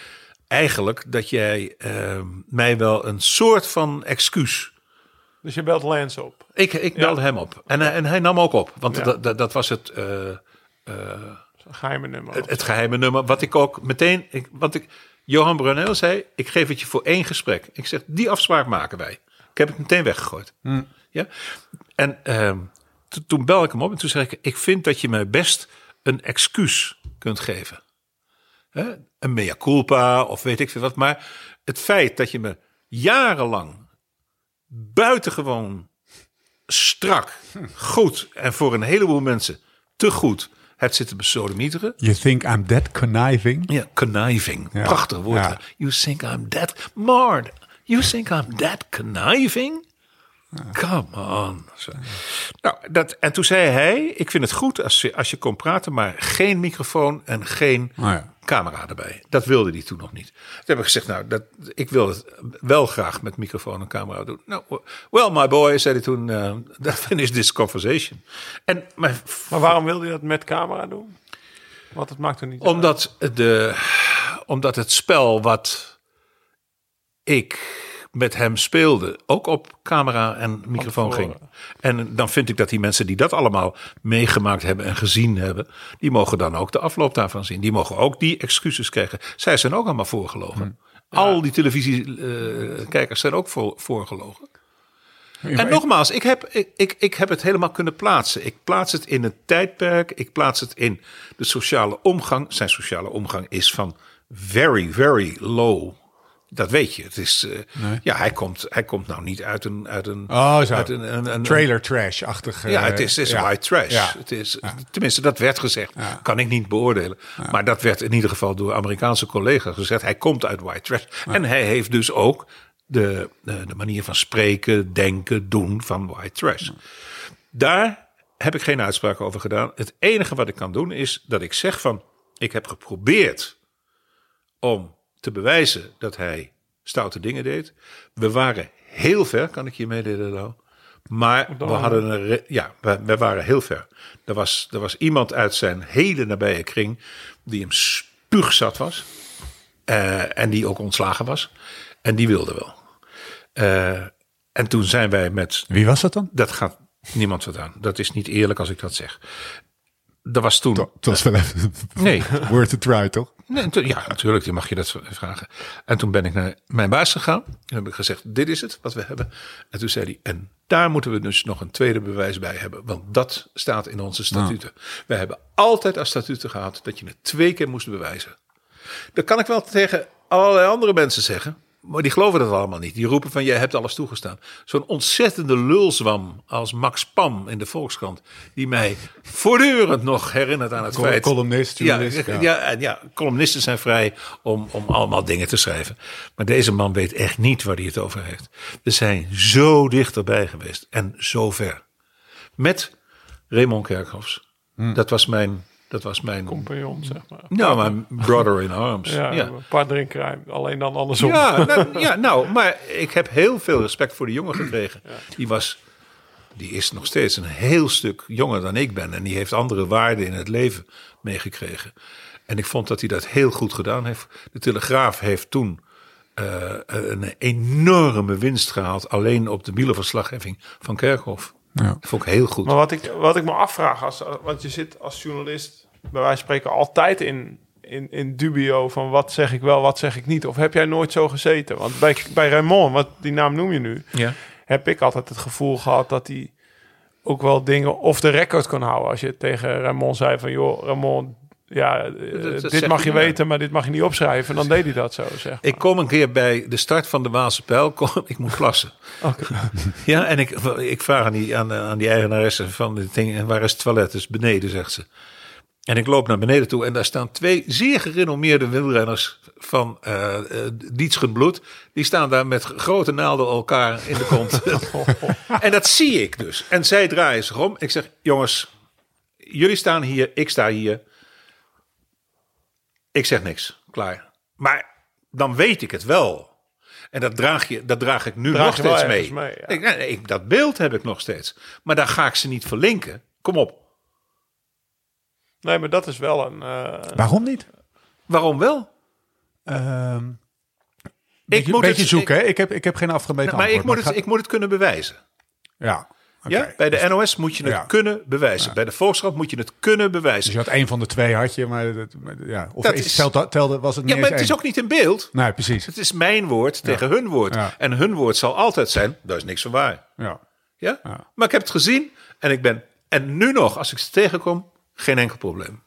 eigenlijk dat jij eh, mij wel een soort van excuus... Dus je belt Lance op. Ik, ik belde hem op. En, hij- en hij nam ook op. Want Ja. dat, dat, dat was het, eh, Een geheime nummer. het, het geheime nummer. Wat ik ook meteen... Ik, wat ik, Johan Brunel zei, ik geef het je voor één gesprek. Ik zeg, die afspraak maken wij. Ik heb het meteen weggegooid. Ja? En ehm, to- toen bel ik hem op en toen zei ik... ik vind dat je mij best een excuus kunt geven. Hè? Een mea culpa of weet ik veel wat. Maar het feit dat je me jarenlang buitengewoon strak, goed... en voor een heleboel mensen te goed hebt zitten besodemieteren... You think I'm that conniving? ja, conniving. Ja. Prachtig woord. Ja. You think I'm that... Mard, you think I'm that conniving? Come on. Zo. Nou, dat, en toen zei hij, ik vind het goed als je, als je kon praten, maar geen microfoon en geen Oh ja. Camera erbij. Dat wilde hij toen nog niet. Toen heb ik gezegd, nou, dat, ik wil het wel graag met microfoon en camera doen. Nou, well, my boy, zei hij toen, uh, that finish this conversation. En mijn Maar waarom wilde je dat met camera doen? Want het maakt er niet uit. omdat, de, omdat het spel wat ik met hem speelde, ook op camera en microfoon ging. En dan vind ik dat die mensen die dat allemaal meegemaakt hebben en gezien hebben, die mogen dan ook de afloop daarvan zien. Die mogen ook die excuses krijgen. Zij zijn ook allemaal voorgelogen. Al die televisiekijkers zijn ook voor, voorgelogen. En nogmaals, ik heb, ik, ik, ik heb het helemaal kunnen plaatsen. Ik plaats het in het tijdperk. Ik plaats het in de sociale omgang. Zijn sociale omgang is van very, very low. Dat weet je. Het is, eh, Ja, hij komt, hij komt nou niet uit een... Uit een, Oh, zo. uit een, een, een- Trailer trash-achtig. eh, ja, het is, het is ja. white trash. Ja. Het is, Tenminste, dat werd gezegd. Kan ik niet beoordelen. Maar dat werd in ieder geval door Amerikaanse collega's gezegd. Hij komt uit white trash. En hij heeft dus ook de, de, de manier van spreken, denken, doen van white trash. Daar heb ik geen uitspraak over gedaan. Het enige wat ik kan doen is dat ik zeg van... ik heb geprobeerd om te bewijzen dat hij stoute dingen deed. We waren heel ver, kan ik je meedelen nou. Maar we hadden een ja, we, we waren heel ver. Er was, er was iemand uit zijn hele nabije kring die hem spuugzat was. eh, en die ook ontslagen was. En die wilde wel. Eh, en toen zijn wij met Wie was dat dan? dat gaat niemand wat aan. Dat is niet eerlijk als ik dat zeg. Er was toen. Het was wel even Nee. worth a try, toch? Nee, ja, natuurlijk, die mag je dat vragen. En toen ben ik naar mijn baas gegaan. En heb ik gezegd: Dit is het wat we hebben. En toen zei hij: En daar moeten we dus nog een tweede bewijs bij hebben. Want dat staat in onze statuten. We hebben altijd als statuten gehad dat je het twee keer moest bewijzen. Dat kan ik wel tegen allerlei andere mensen zeggen. Maar die geloven dat allemaal niet. Die roepen van, jij hebt alles toegestaan. Zo'n ontzettende lulzwam als Max Pam in de Volkskrant. Die mij voortdurend nog herinnert aan het Col- feit... columnist, ja, journalist, ja. ja. en ja, columnisten zijn vrij om, om allemaal dingen te schrijven. Maar deze man weet echt niet waar hij het over heeft. We zijn zo dichterbij geweest. En zo ver. Met Raymond Kerkhoffs. Hm. Dat was mijn... Dat was mijn compagnon, zeg maar. nou, mijn brother in arms. Ja, ja. een paar drinkerij. Alleen dan andersom. Ja, nou, ja, nou, maar ik heb heel veel respect voor die jongen gekregen. Die was, die is nog steeds een heel stuk jonger dan ik ben. En die heeft andere waarden in het leven meegekregen. En ik vond dat hij dat heel goed gedaan heeft. De Telegraaf heeft toen eh, een enorme winst gehaald. Alleen op de wielerverslaggeving van Kerkhoff. Ja. Dat vond ik heel goed. Maar wat ik, wat ik me afvraag, als, want je zit als journalist bij wijze van spreken altijd in, in, in dubio van wat zeg ik wel, wat zeg ik niet. Of heb jij nooit zo gezeten? Want bij, bij Raymond, wat die naam noem je nu, ja. heb ik altijd het gevoel gehad dat hij ook wel dingen of de record kon houden. Als je tegen Raymond zei van, joh, Raymond, ja, eh, Dat- dat dit mag je ja. weten, maar dit mag je niet opschrijven. Dan deed hij dat zo, zeg maar. Ik kom een keer bij de start van de Waalse Pijl. Kom, ik moet plassen. Oké. Ja, en ik, ik vraag aan die, aan, aan die eigenaresse van dit ding, en waar is het toilet? Dus beneden, zegt ze. En ik loop naar beneden toe en daar staan twee zeer gerenommeerde wielrenners van eh eh, Dietschen bloed. Die staan daar met grote naalden elkaar in de kont. en dat zie ik dus. En zij draaien zich om. Ik zeg, jongens, jullie staan hier, ik sta hier. Ik zeg niks, klaar. Maar dan weet ik het wel. En dat draag, je, dat draag ik nu Draag nog steeds mee. ergens mee, ja. ik, nee, ik, dat beeld heb ik nog steeds. Maar daar ga ik ze niet verlinken. Kom op. Nee, maar dat is wel een... eh, Waarom niet? Waarom wel? Ehm Ik beetje, moet beetje het, zoeken, hè? Ik heb, ik heb geen afgemeten Nou, maar ik moet, het, ga- ik moet het kunnen bewijzen. Ja, Ja? Bij de NOS moet je het Ja. kunnen bewijzen. Bij de Volkskrant moet je het kunnen bewijzen. Dus je had één van de twee had je, maar, dat, maar ja. Of Dat is, telde, telde, was het niet ja, maar het is ook niet in beeld. Nee, precies. Het is mijn woord tegen hun woord. Ja. En hun woord zal altijd zijn, daar is niks van waar. Ja. Ja? Ja. Maar ik heb het gezien en ik ben... En nu nog, als ik ze tegenkom, geen enkel probleem.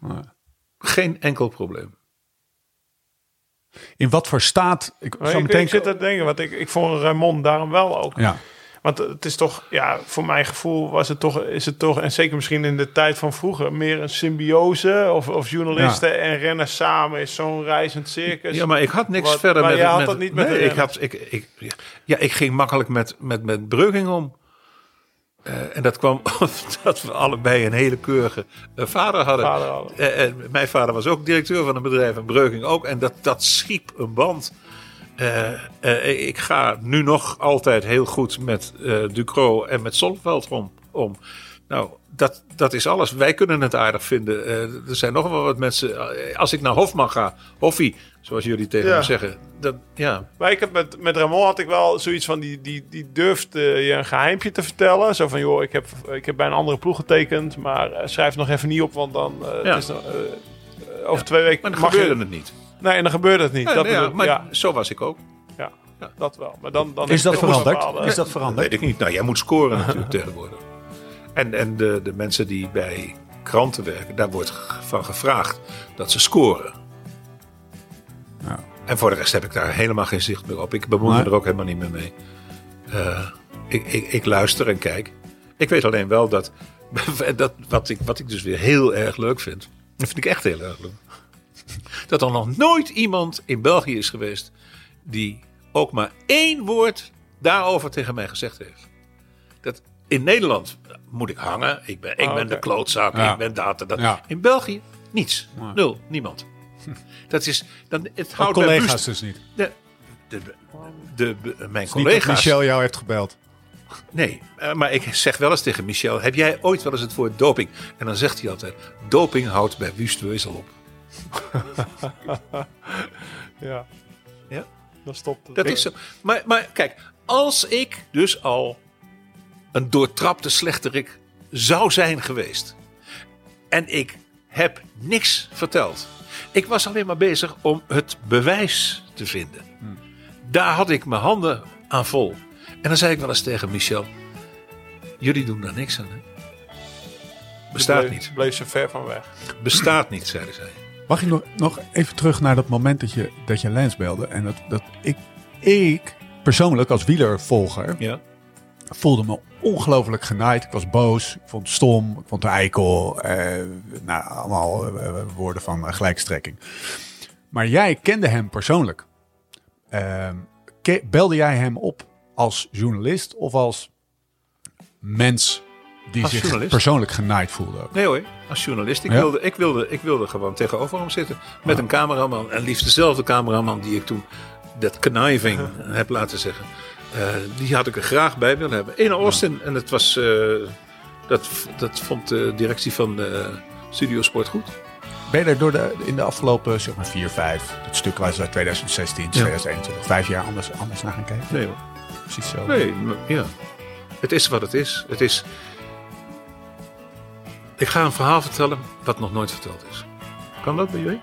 Geen enkel probleem. In wat voor staat? Ik Maar zou ik, meteen ik zit te denken, want ik, ik vond Raymond daarom wel ook. Ja. Want het is toch, ja, voor mijn gevoel was het toch, is het toch, en zeker misschien in de tijd van vroeger, meer een symbiose of, of journalisten en renners samen is zo'n reizend circus. Ja, maar ik had niks Wat- verder maar met... jij had met- dat niet met nee, ik, had, ik, ik, ja, ik ging makkelijk met, met, met Breuging om. Eh, en dat kwam omdat we allebei een hele keurige eh, vader hadden. Vader hadden. Eh, en mijn vader was ook directeur van een bedrijf en Breuging ook. En dat, dat schiep een band. Eh, eh, ik ga nu nog altijd heel goed met eh Ducro en met Zonneveld om. om. Nou, dat, dat is alles. Wij kunnen het aardig vinden. Er zijn nog wel wat mensen. Als ik naar Hofman ga, Hoffie, zoals jullie tegen Ja. hem zeggen. Dat, ja, Maar ik heb met, met Ramon had ik wel zoiets van, die, die, die durft je een geheimpje te vertellen. Zo van, joh, ik heb, ik heb bij een andere ploeg getekend, maar schrijf nog even niet op, want dan Ja. is, over twee weken maar dan mag gebeurde je... het niet. Nee, en dan gebeurde het niet. Ja, dat ja, bedoel ik. maar ja, zo was ik ook. ja, dat wel. Maar dan, dan Is dat er veranderd? bepaalde- Is dat veranderd? weet ik niet. Nou, jij moet scoren natuurlijk tegenwoordig. En, en de, de mensen die bij kranten werken, daar wordt van gevraagd dat ze scoren. Ja. En voor de rest heb ik daar helemaal geen zicht meer op. Ik bemoei me er ook helemaal niet meer mee. Eh, ik, ik, ik luister en kijk. Ik weet alleen wel dat, dat wat, ik, wat ik dus weer heel erg leuk vind. Dat vind ik echt heel erg leuk. Dat er nog nooit iemand in België is geweest die ook maar één woord daarover tegen mij gezegd heeft. Dat in Nederland moet ik hangen. Ik ben, ik Ah, ben de klootzak. Ja. Ik ben dat en dat. Ja. In België niets. Nul. Niemand. Dat is, dan, het houdt bij collega's Wust- dus niet. de, de, de, de- mijn Niet dat collega's. Michel jou heeft gebeld. Nee, eh, maar ik zeg wel eens tegen Michel: heb jij ooit wel eens het woord doping? En dan zegt hij altijd: doping houdt bij Wustwezel op. Ja, Ja? dan stopt het. Dat is zo. Maar, maar kijk, als ik dus al een doortrapte slechterik zou zijn geweest. En ik heb niks verteld. Ik was alleen maar bezig om het bewijs te vinden. Daar had ik mijn handen aan vol. En dan zei ik wel eens tegen Michel: Jullie doen daar niks aan. Hè? Bestaat bleef, niet. Bleef ze ver van weg. Bestaat niet, zeiden zij. Mag ik nog, nog even terug naar dat moment dat je, dat je Lens belde? En dat, dat ik, ik persoonlijk als wielervolger Ja. voelde me ongelooflijk genaaid. Ik was boos, ik vond het stom, ik vond het eikel. eh, nou, allemaal eh, woorden van eh, gelijkstrekking. Maar jij kende hem persoonlijk. Ehm, ke- belde jij hem op als journalist of als mens die Als zich journalist. persoonlijk genaaid voelde? Nee hoor, als journalist. Ik, Ja? wilde, ik, wilde, ik wilde gewoon tegenover hem zitten. Met een cameraman. En liefst dezelfde cameraman die ik toen dat conniving heb laten zeggen. Eh, die had ik er graag bij willen hebben. Ene Austin. En het was, eh, dat, dat vond de directie van de Studio Sport goed. Ben je er door de, in de afgelopen zeg maar 4, 5, het stuk was uit 2016, 2021, vijf jaar anders, anders naar gaan kijken? Nee hoor. Precies zo. Nee, maar- ja. Het is wat het is. Het is. Ik ga een verhaal vertellen wat nog nooit verteld is. Kan dat bij jullie?